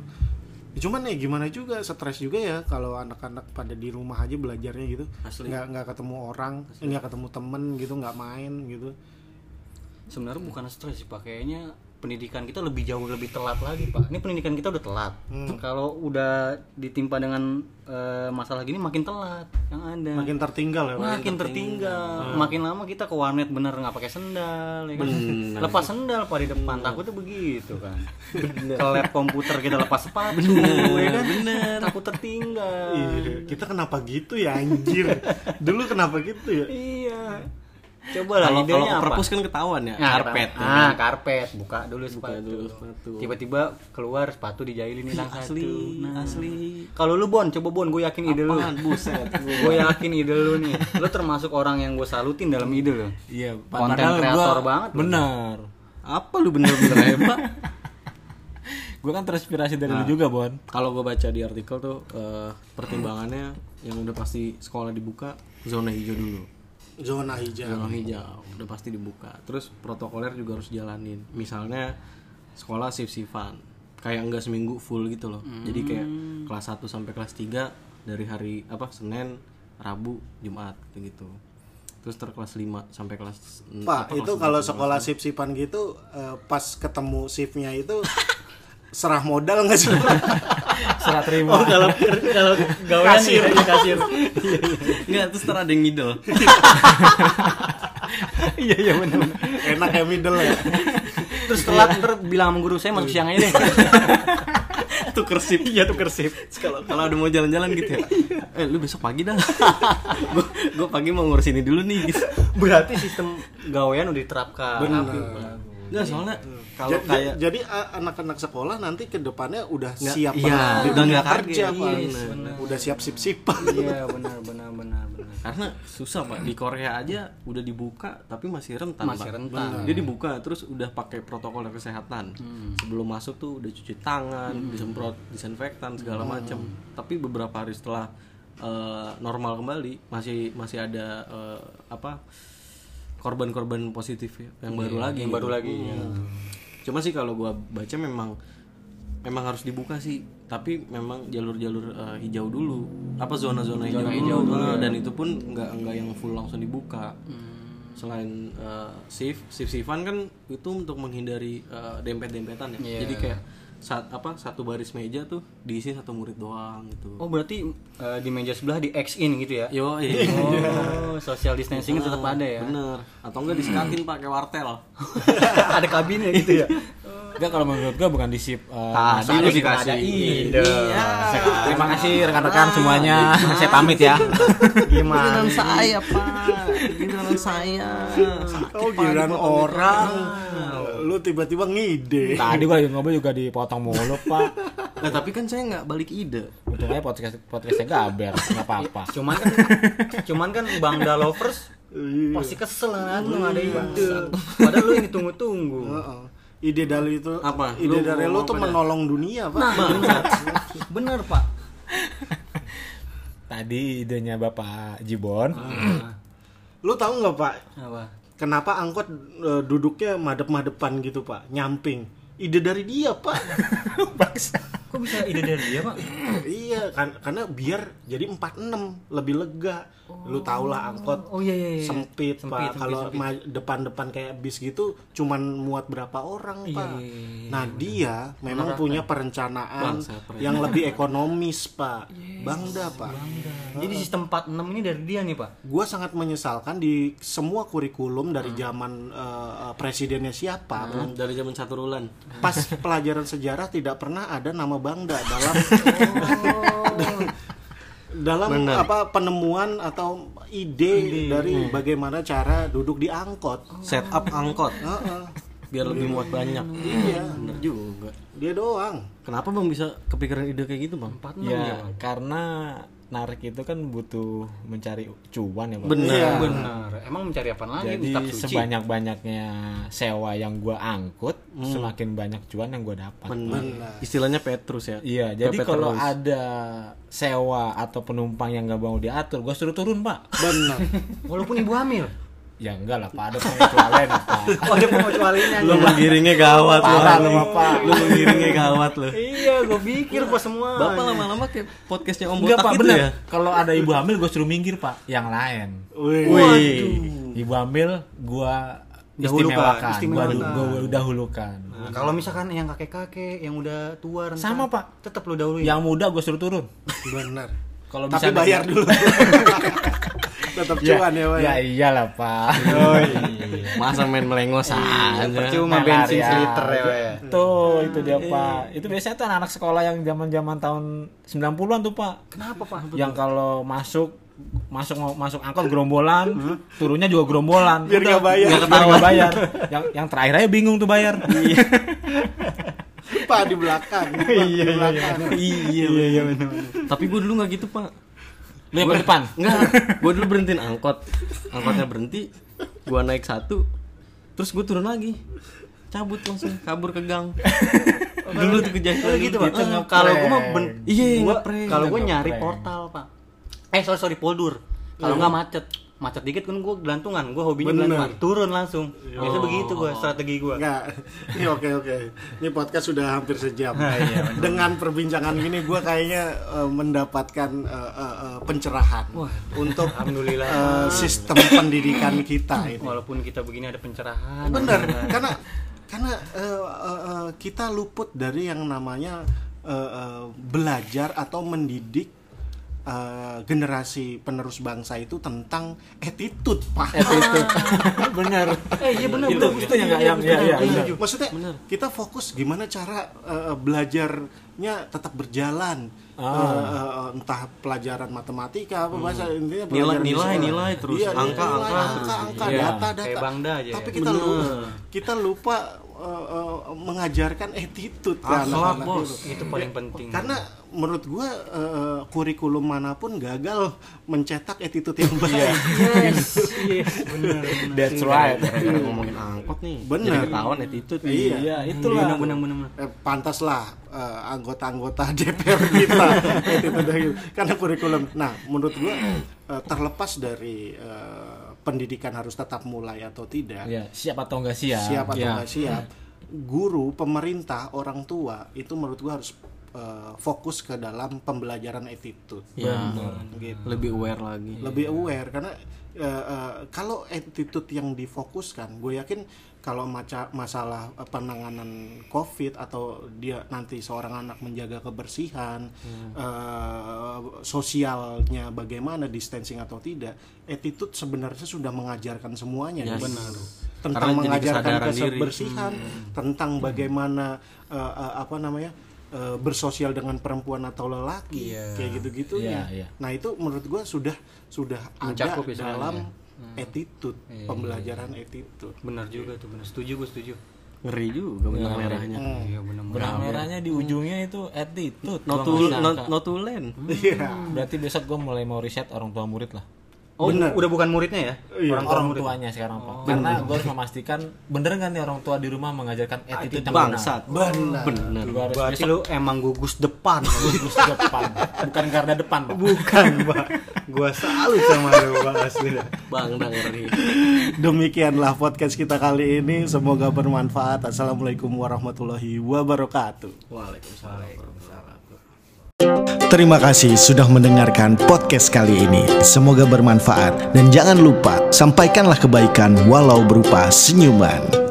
Ya, cuman ya gimana juga stres juga ya kalau anak-anak pada di rumah aja belajarnya gitu Asli. nggak nggak ketemu orang nggak ketemu temen gitu nggak main gitu Sebenarnya bukan stres sih Pak, kayaknya pendidikan kita lebih jauh lebih telat lagi Pak. Ini pendidikan kita udah telat. Kalau udah ditimpa dengan eh, masalah gini makin telat yang ada. makin tertinggal ya Pak. makin tertinggal. Makin lama kita ke warnet bener nggak pakai sendal, ya kan? Lepas sendal pak di depan, takutnya begitu kan. Ke lab komputer kita lepas sepatu, ya kan? Bener. Takut aku tertinggal Iya, kita kenapa gitu ya anjir? Dulu kenapa gitu ya? iya coba lah Kalau kalau perpus kan ketahuan ya, Nah, karpet. ya ah karpet buka dulu sepatu, dulu sepatu. tiba-tiba keluar sepatu dijailin hilang satu Asli, Nah. asli. kalau lu Bon coba Bon gue yakin ide lu Apaan buset. gue yakin ide lu nih lu termasuk orang yang gue salutin dalam ide lu Iya, Konten kreator banget lu. Bener. Apa lu bener-bener hebat? Gue kan terinspirasi dari lu juga, Bon. Kalau gue baca di artikel tuh eh, pertimbangannya yang udah pasti sekolah dibuka zona hijau dulu. Zona hijau. Zona hijau udah pasti dibuka. Terus protokoler juga harus jalanin. Misalnya sekolah shift-shiftan. Kayak enggak seminggu full gitu loh. Jadi kayak kelas 1 sampai kelas 3 dari hari apa Senin, Rabu, Jumat gitu. Terus ter kelas 5 sampai kelas Pak, apa, itu kelas kalau sekolah sip-sipan gitu eh, pas ketemu shiftnya itu serah modal nggak sih? Serah terima. Oh, kalau kalau gawean kasir. ya kasir. Enggak, terus ter ada yang middle. iya iya benar Enak ya middle ya. terus telat ntar bilang sama guru saya masuk siang aja deh. Tuker sip. Iya tuker sip. Kalau kalau udah mau jalan-jalan gitu ya. Eh lu besok pagi dah. Gua gua pagi mau ngurus ini dulu nih. Gitu berarti sistem gawean udah diterapkan. Benar. Nggak, soalnya kalau Ja- kayak jadi a- anak-anak sekolah nanti ke depannya udah Nggak, siap iya, banget di udah dunia nggak kaget, kerja, Pak. iya, benar. Udah siap sip-sipan. iya benar benar benar benar karena susah pak di Korea aja udah dibuka tapi masih rentan Masih Pak. rentan. dia dibuka terus udah pakai protokol kesehatan sebelum masuk tuh udah cuci tangan disemprot disinfektan segala macam tapi beberapa hari setelah eh, normal kembali masih masih ada eh, apa korban-korban positif ya, yang baru lagi yang baru lagi, Hmm. ya. cuma sih kalau gua baca memang memang harus dibuka sih. Tapi memang jalur-jalur eh, hijau dulu. Apa zona-zona hijau, dulu, Ah, dan itu pun nggak nggak yang full langsung dibuka. Selain eh, shift shift shiftan kan itu untuk menghindari eh, dempet-dempetan ya. Iya. jadi kayak saat apa satu baris meja tuh diisi satu murid doang gitu. Oh berarti eh, di meja sebelah di X in gitu ya? Yo iya. Oh social distancing tetap ada ya? bener. Atau enggak disekatin pakai wartel. Ada kabinnya gitu ya? Enggak kalau menurut gua bukan di sip uh, Tadi lu dikasih. ide. Terima kasih rekan-rekan semuanya. Saya pamit ya. gimana? Saya pak giliran saya Oh, giliran orang. Lu tiba-tiba ngide. Tadi gua lagi ngobrol juga dipotong mulu, Pak. nah tapi kan saya nggak balik ide Untung aja podcast podcastnya gaber, nggak apa-apa. cuman kan cuman kan bangda lovers pasti kesel kan lu nggak ada ide padahal lu yang ditunggu-tunggu Heeh. Ide dari itu Apa? Ide Lu dari lu tuh dah? menolong dunia, Pak. nah bener bener pak Tadi idenya Bapak Jibon. Lu tahu nggak, Pak? apa Kenapa angkot eh, duduknya madep-madepan gitu, Pak? Nyamping. Ide dari dia, Pak. kok bisa ide dari dia pak iya, kan karena biar jadi 46 lebih lega. Lu tau lah angkot oh iya iya, iya. sempit, Sempit, Pak. sempit, Kalau depan-depan kayak bis gitu cuman muat berapa orang, Iya, Pak. iya, iya, Nah, dia memang punya perencanaan Bangsa, yang lebih ekonomis, Pak. Bangda, Pak. jadi sistem 46 ini dari dia nih pak? Gua sangat menyesalkan di semua kurikulum dari zaman eh, eh, presidennya siapa, Hmm, dari zaman satu bulan pas pelajaran sejarah tidak pernah ada nama Bangda dalam dalam Benar. apa penemuan atau ide, dari bagaimana cara duduk di angkot. setup angkot Heeh. biar lebih muat banyak Iya, bener juga dia doang. kenapa bang bisa kepikiran ide kayak gitu bang 46 Ya, ya Bang? karena narik itu kan butuh mencari cuan ya, Pak. bener Iya. benar. emang mencari apa lagi? Jadi kitab suci. sebanyak-banyaknya sewa yang gua angkut, semakin banyak cuan yang gua dapat. bener istilahnya Petrus ya? Iya, jadi kalau ada sewa atau penumpang yang nggak mau diatur, gua suruh turun, Pak. Benar. walaupun ibu hamil Ya enggak lah, Pak. Ada pengecualian, Pak. oh ada pengecualiannya lu menggiringnya gawat lu lu, Bapak. lu menggiringnya gawat lu iya gue pikir pas semua bapak lama-lama kayak podcastnya om Enggak, botak Pak, gitu bener. ya Kalau ada ibu hamil, gua suruh minggir, Pak. Yang lain. Wih. Ibu hamil gua Dahulukan, istimewakan, gua, istimewakan. gua dahulukan. Nah, kalau misalkan yang kakek-kakek yang udah tua Sama, Pak. tetap lu dahuluin Yang muda gua suruh turun. Benar. Kalau Tapi misalnya- bayar dulu. tetap cuan ya, Pak. ya iyalah pak Masa main melengos aja. Percuma Nah, bensin seliter ya, Pak, ya. tuh itu dia pak itu biasanya tuh anak sekolah yang zaman zaman tahun 90-an tuh pak Kenapa, Pak? yang kalau masuk masuk masuk angkot gerombolan turunnya juga gerombolan Biar nggak bayar. biar nggak bayar yang yang terakhir aja bingung tuh bayar Pak di belakang. Pak, di belakang. Iya, iya, benar. Tapi gue dulu nggak gitu, Pak. Lu yang depan Enggak, gue dulu berhentiin angkot. Angkotnya berhenti, gue naik satu, terus gue turun lagi. Cabut langsung, kabur ke gang. dulu tuh kejadian Oh, gitu, Pak. Itu ngeprank. Kalau gua mah ben- Iya, kalau gua Itu nyari portal, Pak. Eh, sorry sorry poldur. Kalau nggak macet, macet dikit kan gua gelantungan. Gua hobinya Bener. gelantungan. Turun langsung. Biasa begitu gua strategi gua. Enggak. Ini oke oke. Ini podcast sudah hampir sejam. Iya, Dengan perbincangan gini gue kayaknya eh, mendapatkan eh, eh, pencerahan untuk Alhamdulillah. eh, sistem pendidikan kita ini. Walaupun kita begini ada pencerahan. Bener. karena karena eh, eh, eh, kita luput dari yang namanya eh, eh, belajar atau mendidik eh, generasi penerus bangsa itu tentang attitude, Pak. attitude bener Eh, iya benar. itu itu yang nggak yang ya ya bener. Maksudnya kita fokus gimana cara eh, belajarnya tetap berjalan. Ah. Eh, entah pelajaran matematika apa bahasa intinya Nilai- nilai- nilai terus, Iya, angka- nilai, angka angka, terus. angka, Iya. data data. Kayak Bangda aja Tapi ya. kita lupa Bener. kita lupa eh, eh, mengajarkan attitude Akhlak, Bos. itu. Itu paling penting. Karena menurut gua eh, kurikulum mana pun gagal mencetak attitude yang baik. yes, yes, benar. that's right Gara-gara ngomongin angkot nih. Bener. Jadi ketahuan attitude. Iya. iya itulah Benar benar benar. benar. eh, pantaslah eh, anggota-anggota DPR kita Attitude gitu. karena kurikulum. Nah, menurut gua eh, terlepas dari eh, pendidikan harus tetap mulai atau tidak, ya siap atau enggak siap siap atau Ya. nggak siap, guru, pemerintah, orang tua itu menurut gua harus eh, fokus ke dalam pembelajaran attitude. Ya, Gitu. lebih aware lagi. lebih aware karena eh, eh, kalau attitude yang difokuskan gue yakin kalau maca masalah penanganan covid atau dia nanti seorang anak menjaga kebersihan eh, sosialnya bagaimana distancing atau tidak attitude sebenarnya sudah mengajarkan semuanya Yes. benar tentang Karena mengajarkan kebersihan tentang bagaimana eh, eh, apa namanya eh, bersosial dengan perempuan atau lelaki Iya. kayak gitu-gitunya Iya, iya. Nah itu menurut gua sudah sudah ada Mencakup ya sebenarnya. dalam attitude Iya, pembelajaran attitude. Benar juga tuh, benar. Setuju gue setuju. Ngeri juga benang merahnya. Iya benar. benang merahnya di ujungnya itu attitude Not Gua to, not, not to learn. Iya. berarti besok gue mulai mau riset orang tua murid lah Oh, Benar. udah bukan muridnya ya? Iya. Orang orang murid. tuanya sekarang pak karena gue harus memastikan bener nggak nih orang tua di rumah mengajarkan attitude yang benar Bangsat. Benar. Harus Berarti lu emang gugus depan. gugus depan bukan garda depan pak Bukan, Pak. Gua salut sama lu, Pak. Asli. Bang, dah ngeri. Demikianlah podcast kita kali ini. Semoga bermanfaat. Assalamualaikum warahmatullahi wabarakatuh. Waalaikumsalam. Terima kasih sudah mendengarkan podcast kali ini. Semoga bermanfaat dan jangan lupa sampaikanlah kebaikan walau berupa senyuman.